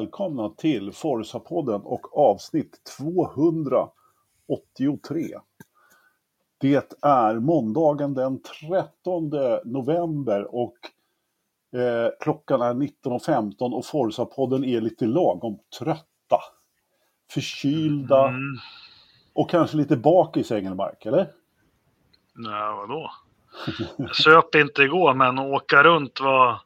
välkomna till Forza-podden och avsnitt 283. Det är måndagen den 13 november och eh, klockan är 19.15 och Forza-podden är lite lagom trötta. Förkylda Mm. och kanske lite bakis Engelmark, eller? Nej, vadå? Jag söp inte igår, men åka runt var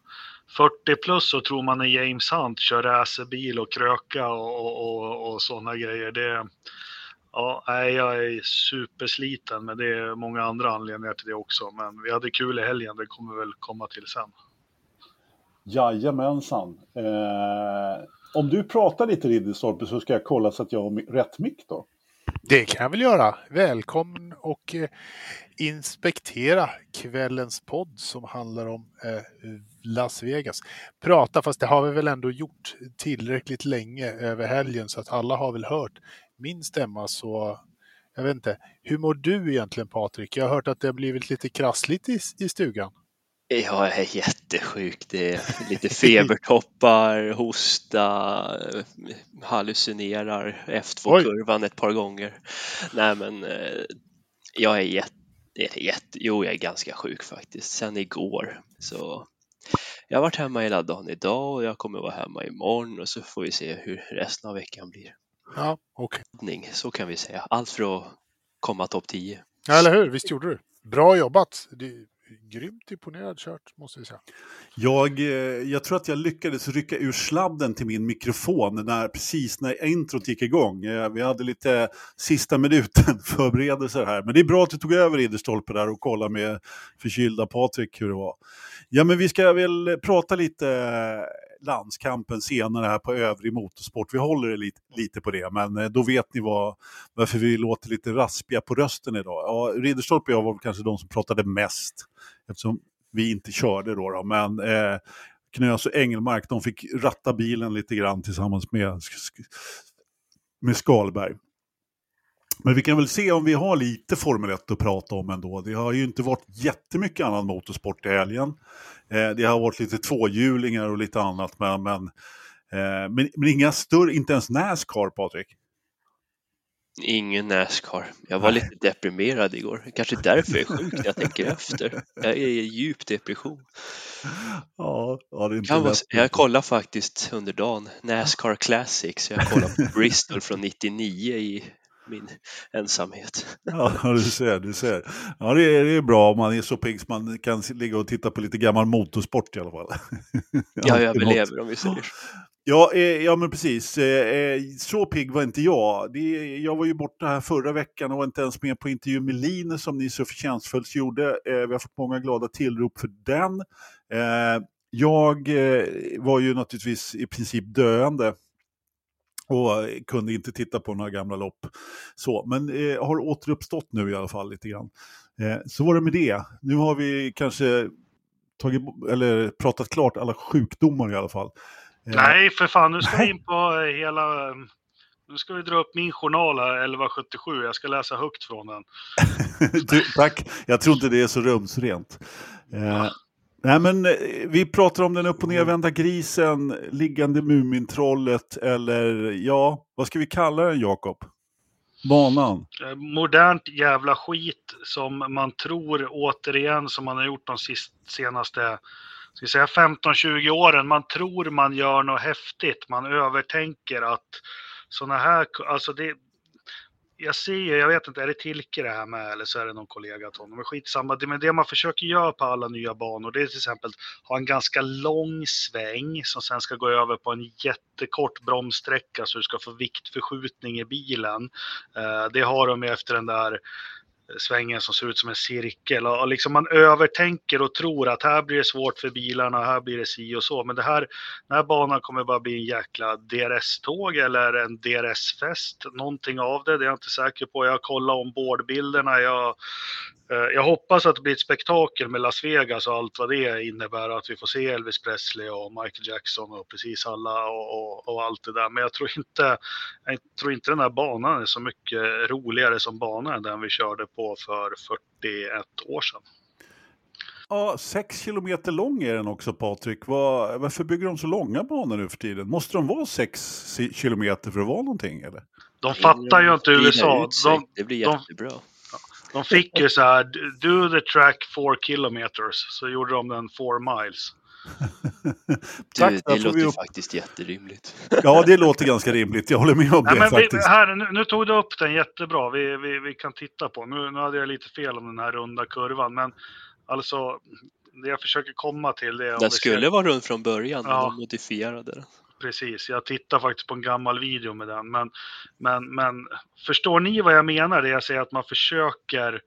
40 plus och tror man är James Hunt, kör racerbil och kröka och, och, och, och sådana grejer. Det, ja, jag är supersliten, men det är många andra anledningar till det också. Men vi hade kul i helgen, det kommer väl komma till sen. Jajamensan. Eh, om du pratar lite Ridderstolpe så ska jag kolla så att jag har rätt mick då. Det kan jag väl göra. Välkommen och eh, inspektera kvällens podd som handlar om eh, Las Vegas. Prata, fast det har vi väl ändå gjort tillräckligt länge över helgen så att alla har väl hört min stämma så jag vet inte. Hur mår du egentligen Patrik? Jag har hört att det har blivit lite krassligt i, i stugan. Jag är jättesjuk. Det är lite febertoppar, hosta, hallucinerar F2-kurvan ett par gånger. Nej, men eh, jag är jätte, jätte, jo, jag är ganska sjuk faktiskt, sen igår. Så jag har varit hemma hela dagen idag och jag kommer vara hemma imorgon och så får vi se hur resten av veckan blir. Ja, okej. Ning, Så kan vi säga. Allt för att komma topp 10. Ja, eller hur? Visst gjorde du? Bra jobbat. Det är grymt imponerad kört, måste vi säga. Jag, eh, jag tror att jag lyckades rycka ur sladden till min mikrofon när, precis när introt gick igång. Eh, Vi hade lite sista minuten förberedelser här. Men det är bra att du tog över Ridderstolpe där och kollade med förkylda Patrik hur det var. Ja, men vi ska väl prata lite eh, landskampen senare här på övrig motorsport. Vi håller lite, lite på det, men eh, då vet ni vad, varför vi låter lite raspiga på rösten idag. Ja, Ridderstolpe och jag var kanske de som pratade mest eftersom vi inte körde då. då. Men eh, Knös och Engelmark de fick ratta bilen lite grann tillsammans med, med Skalberg. Men vi kan väl se om vi har lite Formel 1 att prata om ändå. Det har ju inte varit jättemycket annan motorsport i helgen. Eh, det har varit lite tvåhjulingar och lite annat. Men, men, eh, men, men inga större, inte ens Nascar Patrik. Ingen Nascar. Jag var lite deprimerad igår. Kanske därför jag är sjuk när jag tänker efter. Jag är i djup depression. Ja, ja det är inte vara, lätt. jag kollar faktiskt under dagen Nascar Classics. Jag kollar på Bristol från 99 i min ensamhet. Ja, du ser, du ser. Ja, det är, det är bra om man är så pigg så man kan ligga och titta på lite gammal motorsport i alla fall. Jag Alltid överlever om vi säger så. Ja, eh, ja, men precis. Eh, eh, så pigg var inte jag. Det, jag var ju borta här förra veckan och var inte ens med på intervjun med Linus som ni så förtjänstfullt gjorde. Eh, vi har fått många glada tillrop för den. Jag var ju naturligtvis i princip döende och kunde inte titta på några gamla lopp. Så, men eh, har återuppstått nu i alla fall lite grann. Eh, så var det med det. Nu har vi kanske tagit, eller pratat klart alla sjukdomar i alla fall. Eh, Nej, för fan, nu ska vi in på eh, hela... eh, Nu ska vi dra upp min journal här, 1177. Jag ska läsa högt från den. du, tack, jag tror inte det är så rumsrent. Eh, nej men eh, vi pratar om den upp och nervända grisen, liggande Mumintrollet eller ja, vad ska vi kalla den Jakob? Banan. Eh, Modernt jävla skit som man tror återigen som man har gjort de senaste ska vi säga 15-20 åren. Man tror man gör något häftigt. Man övertänker att sådana här, alltså det, jag ser ju, jag vet inte, är det Tilke det här med eller så är det någon kollega till honom. Men skitsamma, det, men det man försöker göra på alla nya banor det är till exempel ha en ganska lång sväng som sen ska gå över på en jättekort bromssträcka så du ska få viktförskjutning i bilen. Eh, det har de ju efter den där svängen som ser ut som en cirkel. Och liksom man övertänker och tror att här blir det svårt för bilarna, här blir det si och så. Men det här, den här banan kommer bara bli en jäkla DRS-tåg eller en DRS-fest. Någonting av det, det är jag inte säker på. Jag kollar om boardbilderna. Jag, jag hoppas att det blir ett spektakel med Las Vegas och allt vad det innebär. Att vi får se Elvis Presley och Michael Jackson och precis alla och, och, och allt det där. Men jag tror inte, jag tror inte den här banan är så mycket roligare som bana än den vi körde på för 41 år sedan. Ja, sex kilometer lång är den också Patrik. Var, varför bygger de så långa banor nu för tiden? Måste de vara sex kilometer för att vara någonting eller? De fattar ju inte USA. De, det blir jättebra. de fick ju så här, do the track four kilometers. Så gjorde de den four miles. Tack, Du, det låter upp- faktiskt jätterimligt. Ja, det låter ganska rimligt. Jag håller med om Nej, det men vi, faktiskt. här, nu, nu tog du upp den jättebra. Vi, vi, vi kan titta på. Nu, nu hade jag lite fel om den här runda kurvan. Men alltså, det jag försöker komma till det är Den skulle ser- vara rund från början, men Ja. de modifierade den. Precis, jag tittar faktiskt på en gammal video med den. Men, men, men förstår ni vad jag menar? Det jag säger att man försöker,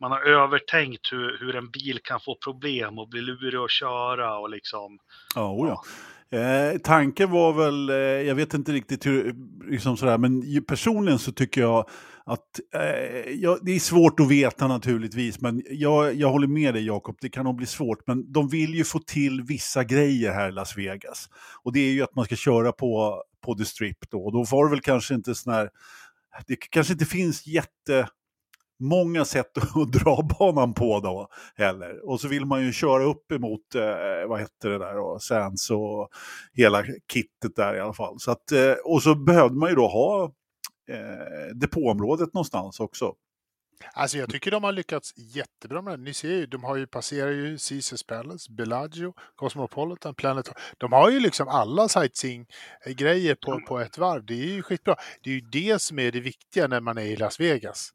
man har övertänkt hur, hur en bil kan få problem och bli lurig att köra och liksom. Ja, ja. Eh, tanken var väl, eh, jag vet inte riktigt hur, liksom sådär, men ju personligen så tycker jag att, eh, ja, det är svårt att veta naturligtvis, men jag, jag håller med dig Jakob, det kan nog bli svårt, men de vill ju få till vissa grejer här i Las Vegas. Och det är ju att man ska köra på, på The Strip då, och då var det väl kanske inte sån här, det kanske inte finns jätte många sätt att dra banan på då heller. Och så vill man ju köra upp emot, eh, vad hette det där då, Sands och hela kittet där i alla fall. Så att, eh, och så behövde man ju då ha eh, depåområdet någonstans också. Alltså jag tycker de har lyckats jättebra med det. Ni ser ju, de har ju passerat ju Caesars Palace, Bellagio, Cosmopolitan, Planet. De har ju liksom alla sightseeing-grejer på, på ett varv. Det är ju skitbra. Det är ju det som är det viktiga när man är i Las Vegas.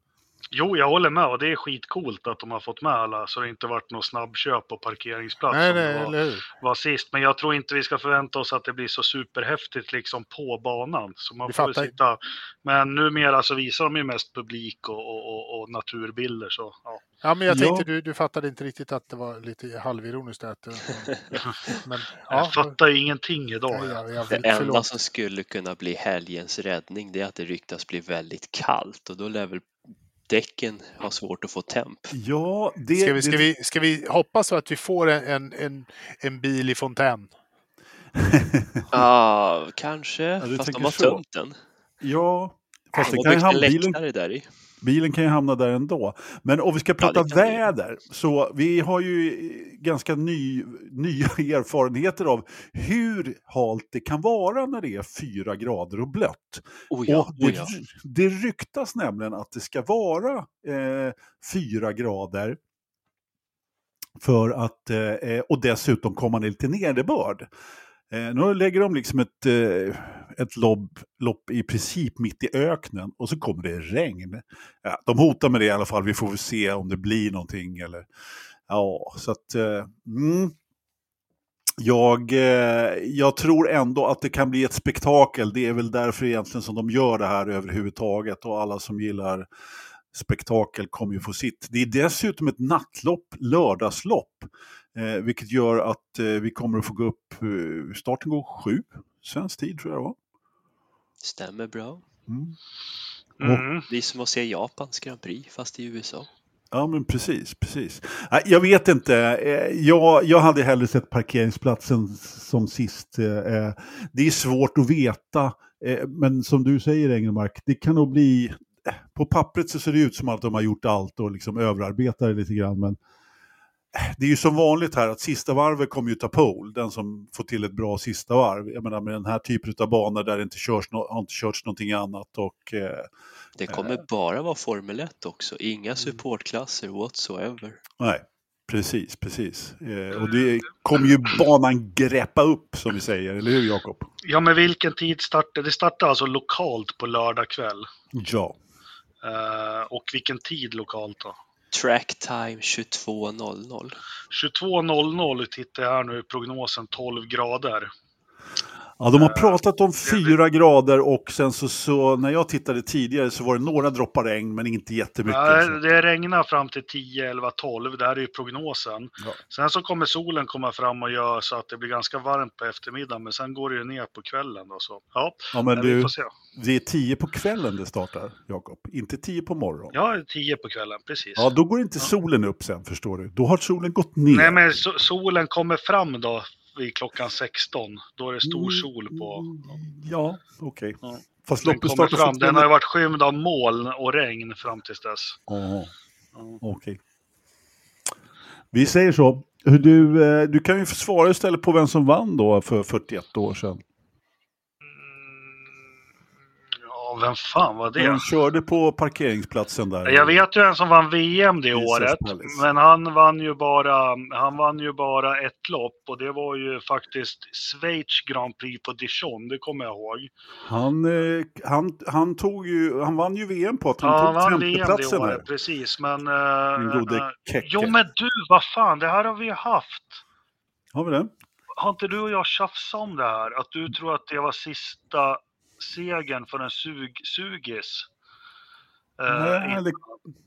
Jo, jag håller med och det är skitcoolt att de har fått med alla så det inte varit något snabbköp på parkeringsplats Nej, som det nej, var, eller hur? var sist. Men jag tror inte vi ska förvänta oss att det blir så superhäftigt liksom på banan. Så man Vi får sitta. Men numera så visar de ju mest publik och, och, och, och naturbilder. Så, ja. Ja, men jag Ja. tänkte du, du fattade inte riktigt att det var lite halvironiskt. Att, det- men, ja, Jag fattar ju ingenting idag. Det enda som skulle kunna bli helgens räddning det är att det ryktas bli väldigt kallt och då lär väl däcken ha svårt att få temp. Ja, det... Ska vi, ska, det, vi, ska vi hoppas att vi får en, en, en, en bil i fontän? Ah, kanske, du fast de har tömt den. ja, fast De det har kan ju byggt hamna, en bilen, läktare där i. bilen kan ju hamna där ändå. Men om vi ska prata vi. väder, så vi har ju ganska ny, nya erfarenheter av hur halt det kan vara när det är fyra grader och blött. Oh ja, och det, oh ja. det ryktas nämligen att det ska vara eh, fyra grader för att, eh, och dessutom komma ner lite nederbörd. Eh, nu lägger de liksom ett, eh, ett lopp, lopp i princip mitt i öknen och så kommer det regn. Ja, de hotar med det i alla fall, vi får väl se om det blir någonting. Eller, ja, så att, eh, mm. jag, eh, jag tror ändå att det kan bli ett spektakel. Det är väl därför egentligen som de gör det här överhuvudtaget. Och alla som gillar spektakel kommer ju få sitt. Det är dessutom ett nattlopp, lördagslopp. Eh, vilket gör att eh, vi kommer att få gå upp, eh, starten går sju, svensk tid tror jag det var. Stämmer bra. Mm. Mm. Det är som att se Japans Grand Prix fast i USA. Ja, men precis, precis. Jag vet inte, eh, jag, jag hade hellre sett parkeringsplatsen som sist. eh, Det är svårt att veta, eh, men som du säger Engelmark, det kan nog bli... eh, På pappret så ser det ut som att de har gjort allt och liksom överarbetar det lite grann, men eh, det är ju som vanligt här att sista varvet kommer ju ta pole, den som får till ett bra sista varv. Jag menar med den här typen av banor där det inte körs no- har inte körts någonting annat och eh, Det kommer bara vara Formel 1 också, inga supportklasser whatsoever. Nej, precis, precis. Eh, och det kommer ju banan greppa upp som vi säger, eller hur Jakob? ja, men vilken tid startar det? startar alltså lokalt på lördag kväll. Ja. Eh, och vilken tid lokalt då? Track time 22.00. 22.00 tittar jag här nu i prognosen 12 grader. Ja, de har pratat om fyra grader och sen så, så när jag tittade tidigare så var det några droppar regn men inte jättemycket. Ja, det regnar fram till 10, 11, 12. Det här är ju prognosen. Ja. Sen så kommer solen komma fram och göra så att det blir ganska varmt på eftermiddagen. Men sen går det ju ner på kvällen. Då, så. Ja, Ja, men vi du, det är tio på kvällen det startar, Jakob. Inte tio på morgonen. Ja, 10 på kvällen, precis. Ja, då går inte solen upp sen, förstår du. Då har solen gått ner. Nej, men so solen kommer fram då vid klockan 16. Då är det stor Mm, sol på. Ja, okej. Ja. Fast loppet startar fram. Den har ju varit skymd av moln och regn fram tills dess. Ja. okej. Vi säger så. Du, eh, du kan ju svara istället på vem som vann då för 41 år sedan. Ja, vem fan var det? Han körde på parkeringsplatsen där. Jag vet ju en som vann VM det Jesus året, Palace. men han vann, ju bara, han vann ju bara ett lopp och det var ju faktiskt Schweiz Grand Prix på Dijon, det kommer jag ihåg. Han, eh, han, han, tog ju, han vann ju VM på att han Ja, han tog vann VM det året, här. precis. Men... Uh, gode Keke. jo men du, vad fan, det här har vi haft. Har vi det? Har inte du och jag tjafsat om det här? Att du tror att det var sista segern för en sug, sugis? Eh, Nej, det,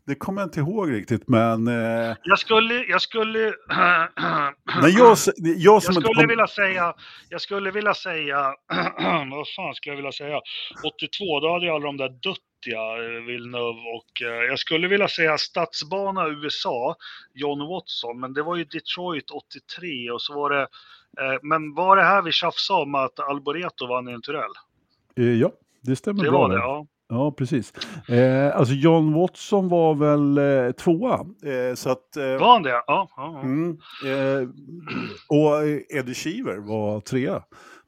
det kommer jag inte ihåg riktigt, men... Eh, Jag skulle, jag skulle... men jag, jag Jag som inte skulle kom, vilja säga, jag skulle vilja säga, vad fan skulle jag vilja säga? 82, då hade ju alla de där dött ja, Villeneuve och eh, jag skulle vilja säga stadsbana USA, John Watson, men det var ju Detroit 83 och så var det, eh, men var det här vi tjafsade om att Alboreto vann i en Turell? Eh, Ja, det stämmer Det bra. det, ja. Ja, precis. Eh, alltså John Watson var väl eh, tvåa. Eh, så att, eh, Var han det? Ja. ja, ja. mm, eh, och eh, Eddie Shearer var trea.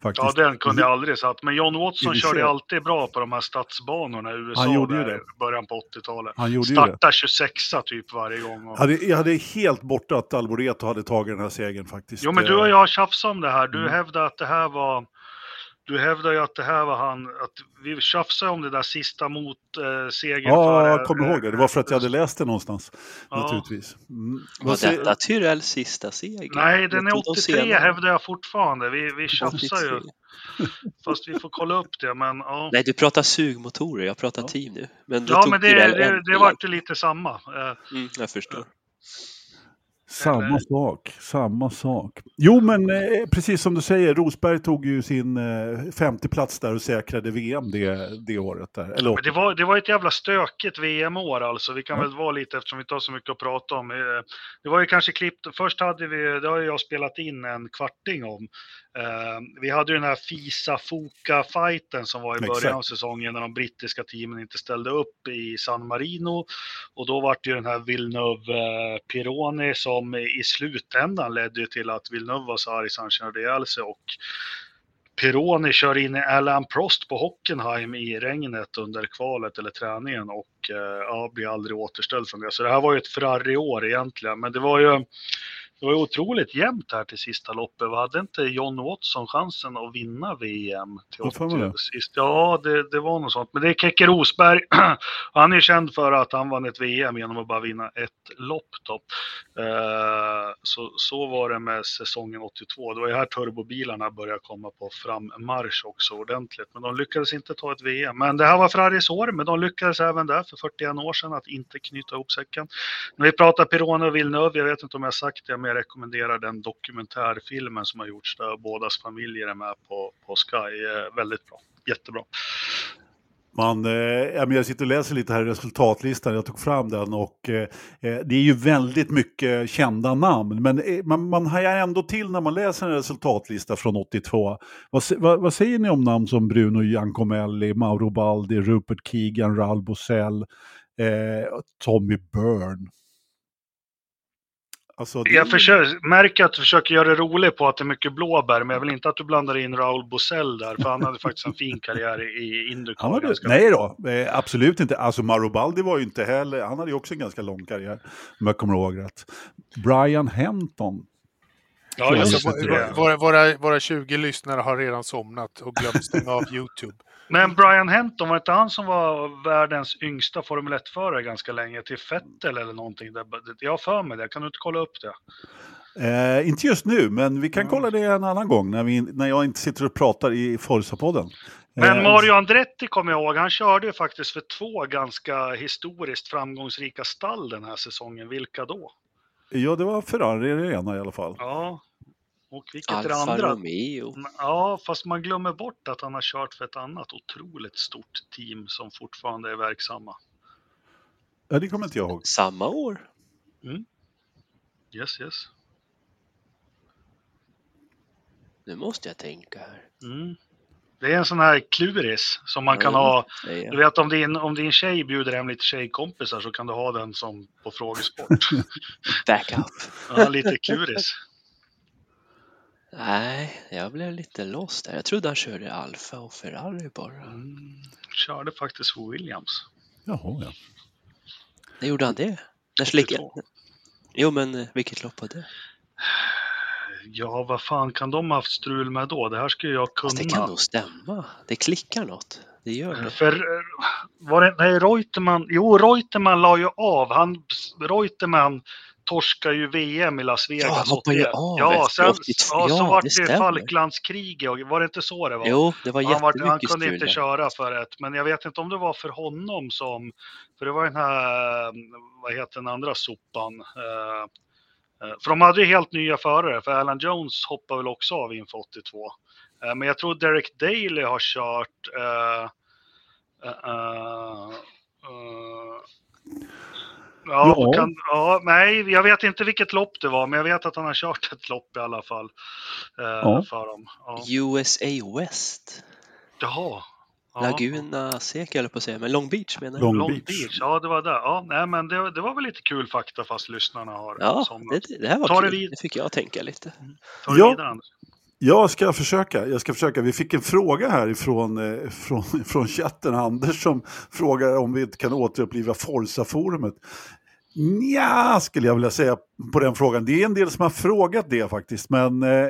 Faktiskt. Ja, den kunde jag aldrig satt. Men John Watson körde alltid bra på de här stadsbanorna i USA. Han gjorde ju där det. i Början på 80-talet. Han gjorde ju det. Starta 26 typ varje gång. Och... Hade, jag hade helt borta att Alboreto hade tagit den här segern faktiskt. Jo, men du och jag har tjafsat om det här. Du Mm. hävdar att det här var... Du hävdar ju att det här var han, att vi tjafsade om det där sista mot eh, segern Ja, för, jag kommer ihåg det. Det var för att jag hade läst det någonstans. Ja. Naturligtvis. Mm. Var detta Tyrells sista seger? Nej, den är Jag tog dem 83 senare. hävdar jag fortfarande. Vi, vi tjafsar ju, 83. fast vi får kolla upp det. Men ja, Nej, du pratar sugmotorer, jag pratar Ja. team nu. Men ja men det, det, det vart ju lite samma. Eh, Mm, jag förstår. Samma Eller- sak, samma sak. Jo, men eh, precis som du säger, Rosberg tog ju sin eh, femte plats där och säkrade VM det, det året. Där. Eller, Men det var, det var ett jävla stökigt VM-år alltså. Vi kan Ja. väl vara lite eftersom vi inte har så mycket att prata om. Eh, Det var ju kanske klippt, först hade vi, det har jag spelat in en kvarting om. Eh, Vi hade ju den här Fisa-Foka-fighten som var i början Exakt. av säsongen när de brittiska teamen inte ställde upp i San Marino. Och då var det ju den här Villeneuve-Pironi som i slutändan ledde till att Villeneuve var så arg så han körde ihjäl sig och Pironi kör in i Alan Prost på Hockenheim i regnet under kvalet eller träningen och eh, ja, blir aldrig återställd från det. Så det här var ju ett Ferrari-år egentligen, men det var ju det var ju otroligt jämnt här till sista loppet. Vad Hade inte John Watson chansen att vinna VM till Jag får med det. 80 sist? Ja, det, det var något sånt. Men det är Keke Rosberg. Han är känd för att han vann ett VM genom att bara vinna ett lopp. Då. Eh, så, så var det med säsongen 82. Det var ju här turbobilarna började komma på frammarsch också ordentligt. Men de lyckades inte ta ett VM. Men det här var Ferraris år, men de lyckades även där för 41 år sedan att inte knyta ihop säcken. När vi pratar Pironi och Villeneuve, jag vet inte om jag sagt det, men jag rekommenderar den dokumentärfilmen som har gjorts där bådas familjer är med på, på Sky. Eh, väldigt bra, jättebra. Man, eh, jag sitter och läser lite här i resultatlistan, jag tog fram den och eh, eh, det är ju väldigt mycket kända namn. Men eh, man, man hajar ändå till när man läser en resultatlista från 82. Vad, vad, vad säger ni om namn som Bruno Giancomelli, Mauro Baldi, Rupert Keegan, Raul Bosell, eh, Tommy Byrne? Alltså, det- Jag försöker, märker att du försöker göra det roligt på att det är mycket blåbär, men jag vill inte att du blandar in Raul Bosell där, för han hade faktiskt en fin karriär i- Indycar. Ganska- nej då, eh, absolut inte. Alltså Mauro Baldi var ju inte heller, han hade ju också en ganska lång karriär, om jag kommer ihåg rätt. Brian Henton, Ja, våra, våra, våra, våra 20 lyssnare har redan somnat och glömt stänga av YouTube. Men Brian Henton, var inte han som var världens yngsta Formel 1-förare ganska länge till Vettel eller någonting? Jag har för mig det, kan du inte kolla upp det? Eh, inte just nu, men vi kan Mm. kolla det en annan gång när, vi, när jag inte sitter och pratar i Forza-podden. Men Eh, Mario Andretti kommer jag ihåg, han körde ju faktiskt för två ganska historiskt framgångsrika stall den här säsongen. Vilka då? Ja, det var Ferrari i det ena i alla fall. Ja, och vilket är det Alfa andra? Romeo. Ja, fast man glömmer bort att han har kört för ett annat otroligt stort team som fortfarande är verksamma. Ja, det kommer inte jag ihåg. Samma år. Yes, yes. Nu måste jag tänka här. Mm. Det är en sån här kluris som man kan Ja, ha. Du vet om din, om din tjej bjuder hem lite tjejkompisar så kan du ha den som på frågesport. Backup. Ja, lite kluris. Nej, jag blev lite lost där. Jag trodde han körde Alfa och Ferrari bara. Mm, körde faktiskt för Williams. Jaha, ja. När gjorde han det? När slickade 82. Jo, men eh, vilket lopp var det? Ja, vad fan kan de ha haft strul med då? Det här skulle jag Fast det kan kunna. nog stämma. Det klickar något. Det gör det. För eh, var det, nej, Reutemann, jo Reutemann la ju av. Han, Reutemann torskar ju VM i Las Vegas. Ja, hoppar ju 81. av Ja, sen 82. ja, så Ja, var det det. Falklandskriget. och- Var det inte så det var? Jo, det var han, var, jättemycket han kunde strul inte köra för ett, men jag vet inte om det var för honom som, för det var den här, vad heter den andra sopan? Eh, eh, För de hade ju helt nya förare, för Alan Jones hoppade väl också av inför 82. Eh, Men jag tror Derek Daly har kört eh, Ja, Ja. Kan, ja, nej, jag vet inte vilket lopp det var, men jag vet att han har kört ett lopp i alla fall. Eh, Ja. För dem. Ja. USA West. Jaha. Ja. Laguna Seca höll jag på att säga, men Long Beach menar jag. Long Long Beach. Beach. ja det var där. Ja, nej, men det, det var väl lite kul fakta fast lyssnarna har Ja, somnat. det, det här var Ta det kul. vid. Det fick jag tänka lite. Ta det Ja. vidare, Anders. Jag ska försöka. Jag ska försöka. Vi fick en fråga här ifrån, eh, från, från chatten. Anders som frågar om vi inte kan återuppliva Forza-forumet. Ja, skulle jag vilja säga på den frågan. Det är en del som har frågat det faktiskt, men eh,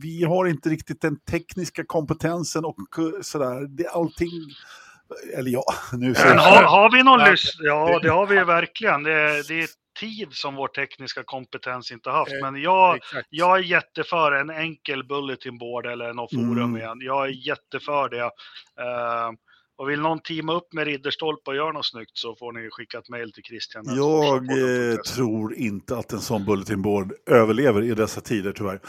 vi har inte riktigt den tekniska kompetensen och eh, sådär. Det, allting, eller ja, nu Men har, har vi någon Ja. lys- Ja, det har vi ju verkligen. Det, det är tid som vår tekniska kompetens inte haft. Eh, Men jag, Exakt. jag är jätteför en enkel bulletin board eller något forum Mm. igen. Jag är jätteför det. Eh, och vill någon teama upp med Ridderstolpe och göra något snyggt så får ni skicka ett mejl till Christian. Jag eh, tror inte att en sån bulletin board överlever i dessa tider tyvärr.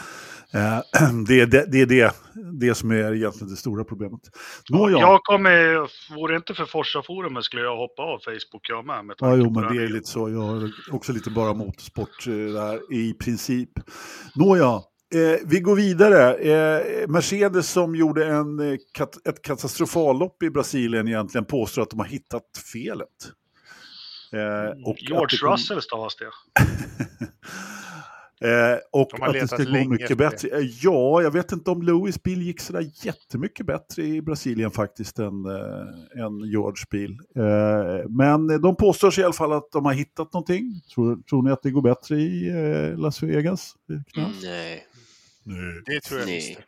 Eh, det är, det, det, är det, det som är egentligen det stora problemet. Nåja, ja, Jag kommer, vore det inte för Forsa-forumet skulle jag hoppa av Facebook jag med. med ja, jo, men det är lite så. Jag har också lite bara motorsport eh, där i princip. Nåja, eh, vi går vidare. Eh, Mercedes som gjorde en, eh, kat, ett katastrofallopp i Brasilien egentligen påstår att de har hittat felet. Eh, och att det George kom- Russell stavas det. Eh, och De att det ska gå mycket bättre. Eh, ja, jag vet inte om Lewis bil gick sådär jättemycket bättre i Brasilien faktiskt än, eh, än George bil. Eh, men de påstår sig i alla fall att de har hittat någonting. Tror, tror ni att det går bättre i eh, Las Vegas? Mm, nej. Nej. Det tror jag Nej. visst.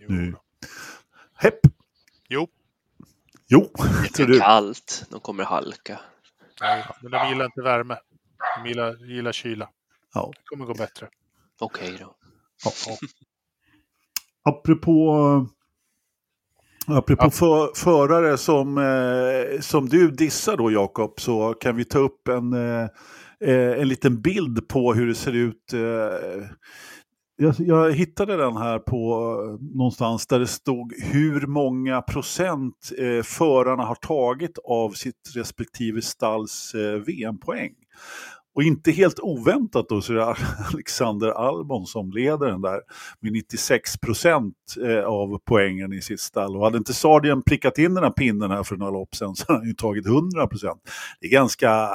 Jo. Nej. Hepp! Jo, Jo, Det är kallt. De kommer halka. nej, men de gillar inte värme. De gillar, gillar kyla. Ja. Det kommer gå bättre. Okej då. Ja. Apropå, apropå Ja. för, förare som, eh, som du dissar då Jakob så kan vi ta upp en, eh, eh, en liten bild på hur det ser ut. Eh, jag, jag hittade den här på eh, någonstans där det stod hur många procent eh, förarna har tagit av sitt respektive stalls eh, VM-poäng. Och inte helt oväntat då så är det Alexander Albon som leder den där med 96 procent eh, av poängen i sitt stall. Och hade inte Sardian prickat in den här pinnen här för några lopp sedan så hade han ju tagit 100 procent. Det är ganska,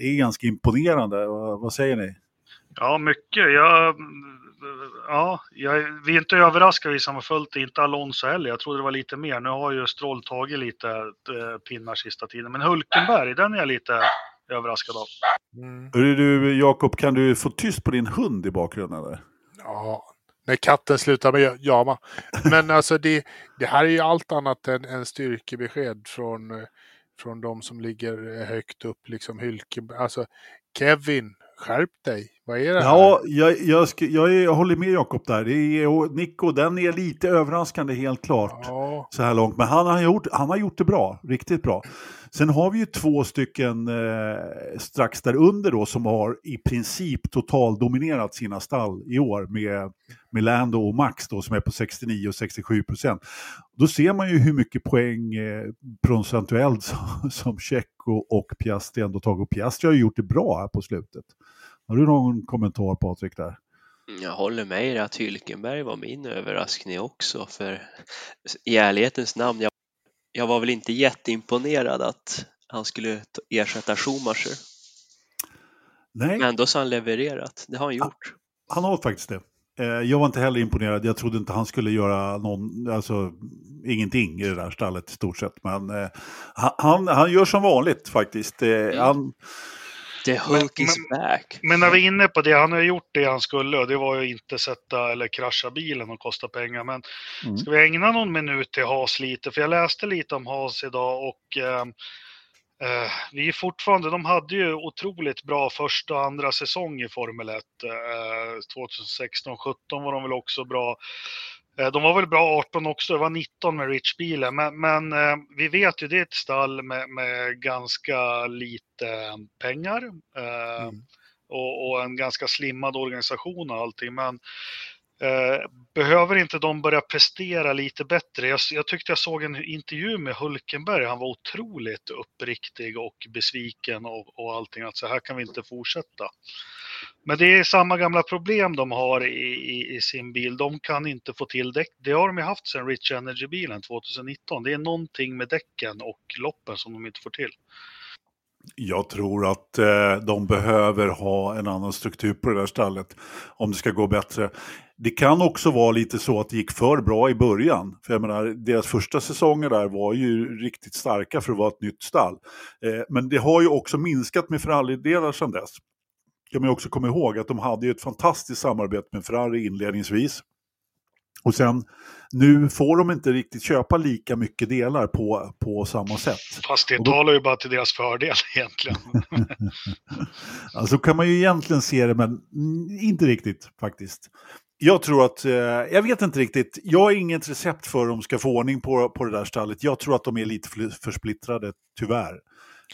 det är ganska imponerande. Vad, vad säger ni? Ja, mycket. Jag, ja, jag, vi är inte överraskade, vi som har följt det. Inte Alonso heller. Jag trodde det var lite mer. Nu har ju Stroll tagit lite eh, pinnar sista tiden. Men Hulkenberg, den är jag lite överraskad av. Mm. Du Jakob, kan du få tyst på din hund i bakgrunden? Eller? Ja, när katten slutar med jama. Men alltså det, det här är ju allt annat än, än styrkebesked från, från de som ligger högt upp. Liksom Hylke, alltså Kevin, skärp dig. Vad är det här? Ja, jag, jag, jag, jag håller med Jakob där. Det är, och Nico, den är lite överraskande helt klart. Ja, så här långt. Men han har, gjort, han har gjort det bra, riktigt bra. Sen har vi ju två stycken eh, strax där under då som har i princip totaldominerat sina stall i år med, med Lando och Max då som är på 69 och 67 procent. Då ser man ju hur mycket poäng eh, procentuellt som, som Checo och Piastri ändå tagit. Och Piastri har ju gjort det bra här på slutet. Har du någon kommentar Patrik där? Jag håller med er att Hylkenberg var min överraskning också för i ärlighetens namn, jag, jag var väl inte jätteimponerad att han skulle ersätta Schumacher. Nej. Men ändå så har han levererat, det har han gjort. Han har faktiskt det. Eh, jag var inte heller imponerad. Jag trodde inte han skulle göra någon, alltså, ingenting i det där stallet i stort sett. Men eh, han, han gör som vanligt faktiskt. Eh, mm. Han, The Hulk men, is men, back. Men när vi är inne på det, han har gjort det han skulle och det var ju inte sätta eller krascha bilen och kosta pengar. Men mm. ska vi ägna någon minut till Haas lite? För jag läste lite om Haas idag och eh, Eh, vi är fortfarande, de hade ju otroligt bra första och andra säsong i Formel 1. Eh, 2016-17 var de väl också bra. Eh, de var väl bra 18 också, det var 19 med Rich-bilen. Men, men eh, vi vet ju, det är ett stall med, med ganska lite pengar. Eh, mm. Och, och, en ganska slimmad organisation och allting. Men Eh, behöver inte de börja prestera lite bättre? Jag, jag, tyckte jag såg en intervju med Hulkenberg. Han var otroligt uppriktig och besviken och, och allting. Att så här kan vi inte fortsätta. Men det är samma gamla problem de har i, i, i sin bil. De kan inte få till däck. Det har de ju haft sedan Rich Energy-bilen 2019. Det är någonting med däcken och loppen som de inte får till. Jag tror att eh, de behöver ha en annan struktur på det där stallet om det ska gå bättre. Det kan också vara lite så att det gick för bra i början. För jag menar, deras första säsonger där var ju riktigt starka för att vara ett nytt stall. Eh, men det har ju också minskat med Ferrari-delar sedan dess. Kan man också komma ihåg att de hade ju ett fantastiskt samarbete med Ferrari inledningsvis. Och sen, nu får de inte riktigt köpa lika mycket delar på, på samma sätt. Fast det då... talar ju bara till deras fördel egentligen. alltså kan man ju egentligen se det, men inte riktigt faktiskt. Jag tror att, eh, jag vet inte riktigt, jag har inget recept för hur de ska få ordning på, på det där stallet. Jag tror att de är lite för, splittrade, tyvärr.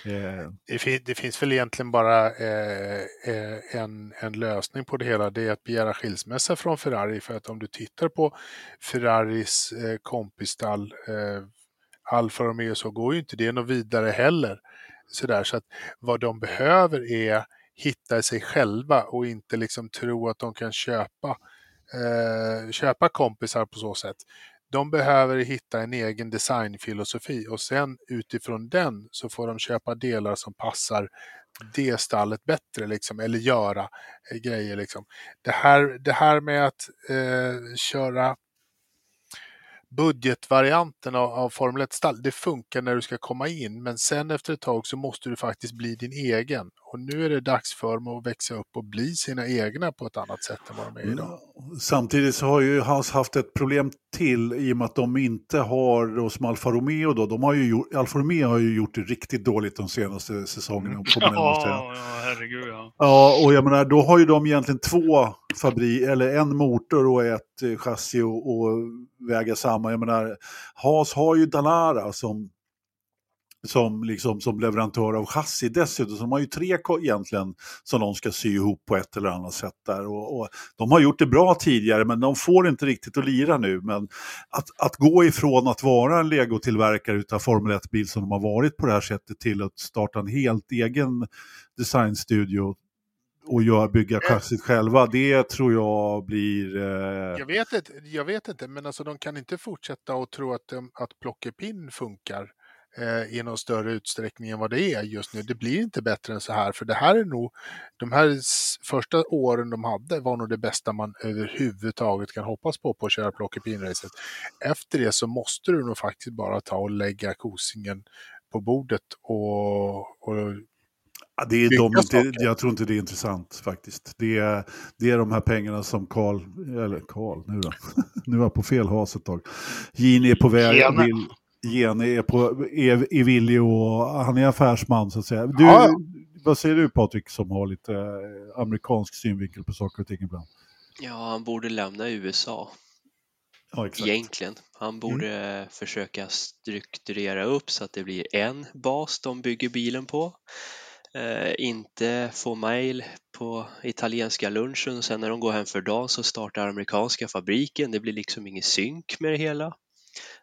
Eh. Det, fin det, finns väl egentligen bara eh, eh, en, en lösning på det hela. Det är att begära skilsmässa från Ferrari. För att om du tittar på Ferraris eh, kompisstall, eh, Alfa Romeo, så går ju inte det något vidare heller. Sådär, så att vad de behöver är hitta sig själva och inte liksom tro att de kan köpa eh, köpa kompisar på så sätt. De behöver hitta en egen designfilosofi och sen utifrån den så får de köpa delar som passar det stallet bättre liksom, eller göra eh, grejer. Liksom. Det, här, det här med att eh, köra budgetvarianten av, av Formel 1-stall, det funkar när du ska komma in, men sen efter ett tag så måste du faktiskt bli din egen. Och nu är det dags för dem att växa upp och bli sina egna på ett annat sätt än vad de är idag. Samtidigt så har ju Haas haft ett problem till i och med att de inte har, då, som Alfa Romeo då, de har ju gjort, Alfa Romeo har ju gjort det riktigt dåligt de senaste säsongerna. Ja, ja, herregud ja. Ja, och jag menar, då har ju de egentligen två fabrik, eller en motor och ett Eh, chassi och, och väga samman. Jag menar, Haas har ju Danara som som, liksom, som leverantör av chassi dessutom. Så de har ju tre egentligen som de ska sy ihop på ett eller annat sätt där. Och, och, de har gjort det bra tidigare men de får inte riktigt att lira nu. Men att, att gå ifrån att vara en legotillverkare utav Formel 1-bil som de har varit på det här sättet till att starta en helt egen designstudio och gör, bygga chassit själva, det tror jag blir... Eh... Jag, vet inte, jag vet inte, men alltså de kan inte fortsätta och tro att, att plockepinn funkar eh, i någon större utsträckning än vad det är just nu. Det blir inte bättre än så här, för det här är nog, de här första åren de hade var nog det bästa man överhuvudtaget kan hoppas på på att köra plockepinn-racet. Efter det så måste du nog faktiskt bara ta och lägga kosingen på bordet och, och det är de inte, jag tror inte det är intressant faktiskt. Det är, det är de här pengarna som Karl, eller Karl, nu då, nu är jag på fel has ett tag. Gini är på väg, vill, Gene är, på, är, är villig och han är affärsman så att säga. Du, ja. Vad säger du Patrik som har lite eh, amerikansk synvinkel på saker och ting ibland? Ja, han borde lämna USA. Ja, exakt. Egentligen. Han borde mm. försöka strukturera upp så att det blir en bas de bygger bilen på. Eh, inte få mail på italienska lunchen och sen när de går hem för dagen så startar amerikanska fabriken. Det blir liksom ingen synk med det hela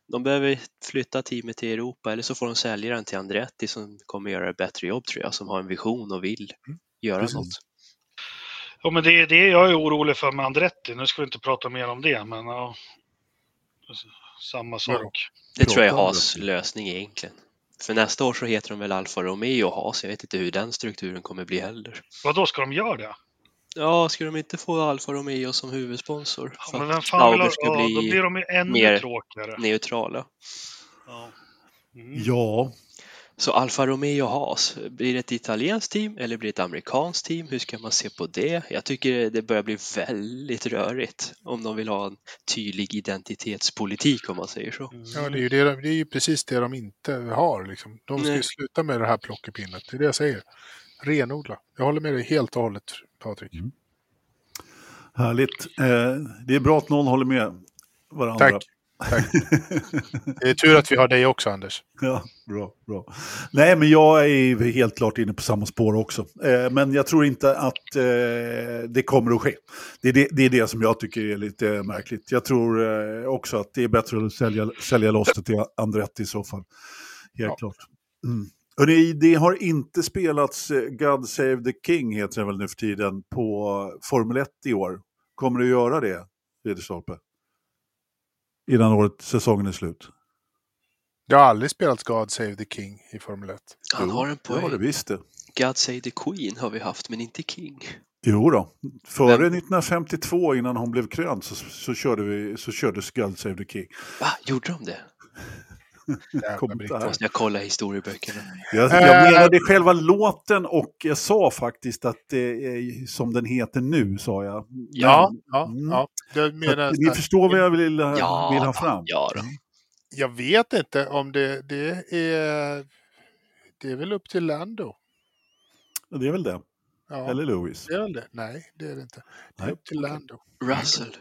de behöver flytta teamet till Europa eller så får de sälja den till Andretti som kommer göra ett bättre jobb tror jag, som har en vision och vill mm. göra Precis. något. Ja, men det är det jag är orolig för med Andretti. Nu ska vi inte prata mer om det, men ja. Samma sak. Det tror jag är Haas lösning egentligen. För nästa år så heter de väl Alfa Romeo och Haas. Jag vet inte hur den strukturen kommer bli heller. Vad då ska de göra det? Ja, ska de inte få Alfa Romeo som huvudsponsor? Ja, men vem fan vill ha... Ja, bli då blir de ju ännu mer tråkigare. neutrala. Ja. Mm. Ja, Så Alfa Romeo Haas, blir det ett italienskt team eller blir det ett amerikanskt team? Hur ska man se på det? Jag tycker det börjar bli väldigt rörigt om de vill ha en tydlig identitetspolitik om man säger så. Ja, det är ju, det, det är ju precis det de inte har. Liksom. De ska ju Nej. sluta med det här plockepinnet. Det är det jag säger. Renodla. Jag håller med dig helt och hållet, Patrik. härligt. Eh, det är bra att någon håller med varandra. Tack. Tack. Det är tur att vi har dig också, Anders. Ja, bra, bra. Nej, men jag är helt klart inne på samma spår också. Eh, men jag tror inte att eh, det kommer att ske. Det är det, det är det som jag tycker är lite märkligt. Jag tror eh, också att det är bättre att sälja, sälja loss det till Andretti i så fall. Helt Ja. klart. Mm. Hörrni, det har inte spelats eh, God Save the King, heter det väl nu för tiden, på Formel 1 i år. Kommer du göra det, Ridderstolpe? Innan året, säsongen är slut? Det har aldrig spelats God Save the King i Formel 1. Han har en Det har det poäng. visst det. God Save the Queen har vi haft, men inte King. Jo då. Före Men- 1952, innan hon blev krönt, så, så körde vi så kördes God Save the King. Va, gjorde de det? Måste jag kolla historieböckerna? Jag, jag menade själva låten och jag sa faktiskt att det är som den heter nu, sa jag. Men- Ja, ja, Mm. ja. Jag, Så menar, att, ni förstår vad jag vill, Ja, vill ha fram. ja då. jag vet inte om det, det är... Det är väl upp till Lando. Det är väl det. Ja, Eller Louis. det är väl det. Nej, det är det inte. Det är Nej, upp till. Lando. Russell.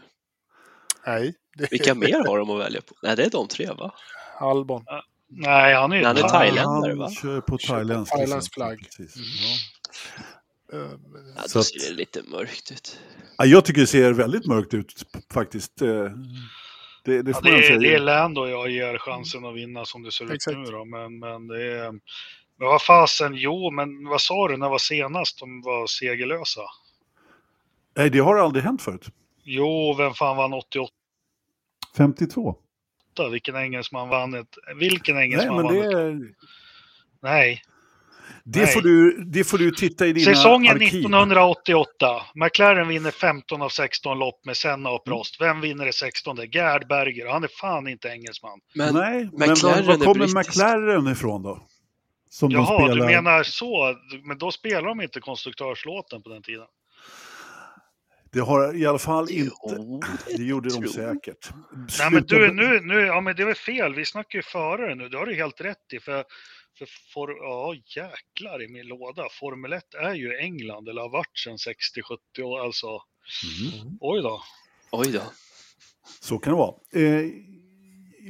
Nej, det Vilka är mer har de att välja på? Nej, det är de tre va? Albon. Nej, han är ju Han är thai. thailändare, va? Han kör på thailändsk. Thailands licens, flagg. Precis. Mm. Ja. Då att- ser det lite mörkt ut. Ja, jag tycker det ser väldigt mörkt ut faktiskt. Eh, Det, det Ja, det, är, säga. det är Lando jag ger chansen att vinna som det ser ut Exakt. nu då. Men, men det är... Men vad fasen, jo, men vad sa du, när var senast de var segerlösa? Nej, det har aldrig hänt förut. Jo, vem fan vann 88? 52. Vilken engelsman vann ett... Vilken Nej, engelsman men vann det, ett... är- Nej. det, Nej. får du, det får du titta i dina Säsongen arkiv. 1988. McLaren vinner 15 av 16 lopp med Senna Mm. och Prost. Vem vinner det 16? Gerd Berger. Han är fan inte engelsman. Men Nej, men McLaren var, var kommer. McLaren ifrån då? Som de Jaha, spelar... du menar så. Men då spelar de inte konstruktörslåten på den tiden. Det har i alla fall inte... Jo, Det gjorde de säkert. Nej, men du, nu, nu, ja men det är väl fel. Vi snackar ju före det nu. Det har du helt rätt i. För, för, for, ja jäklar i min låda. Formel 1 är ju England, eller har varit sedan 60-70 år. Alltså, Mm. oj då. Oj då. Så kan det vara. Eh,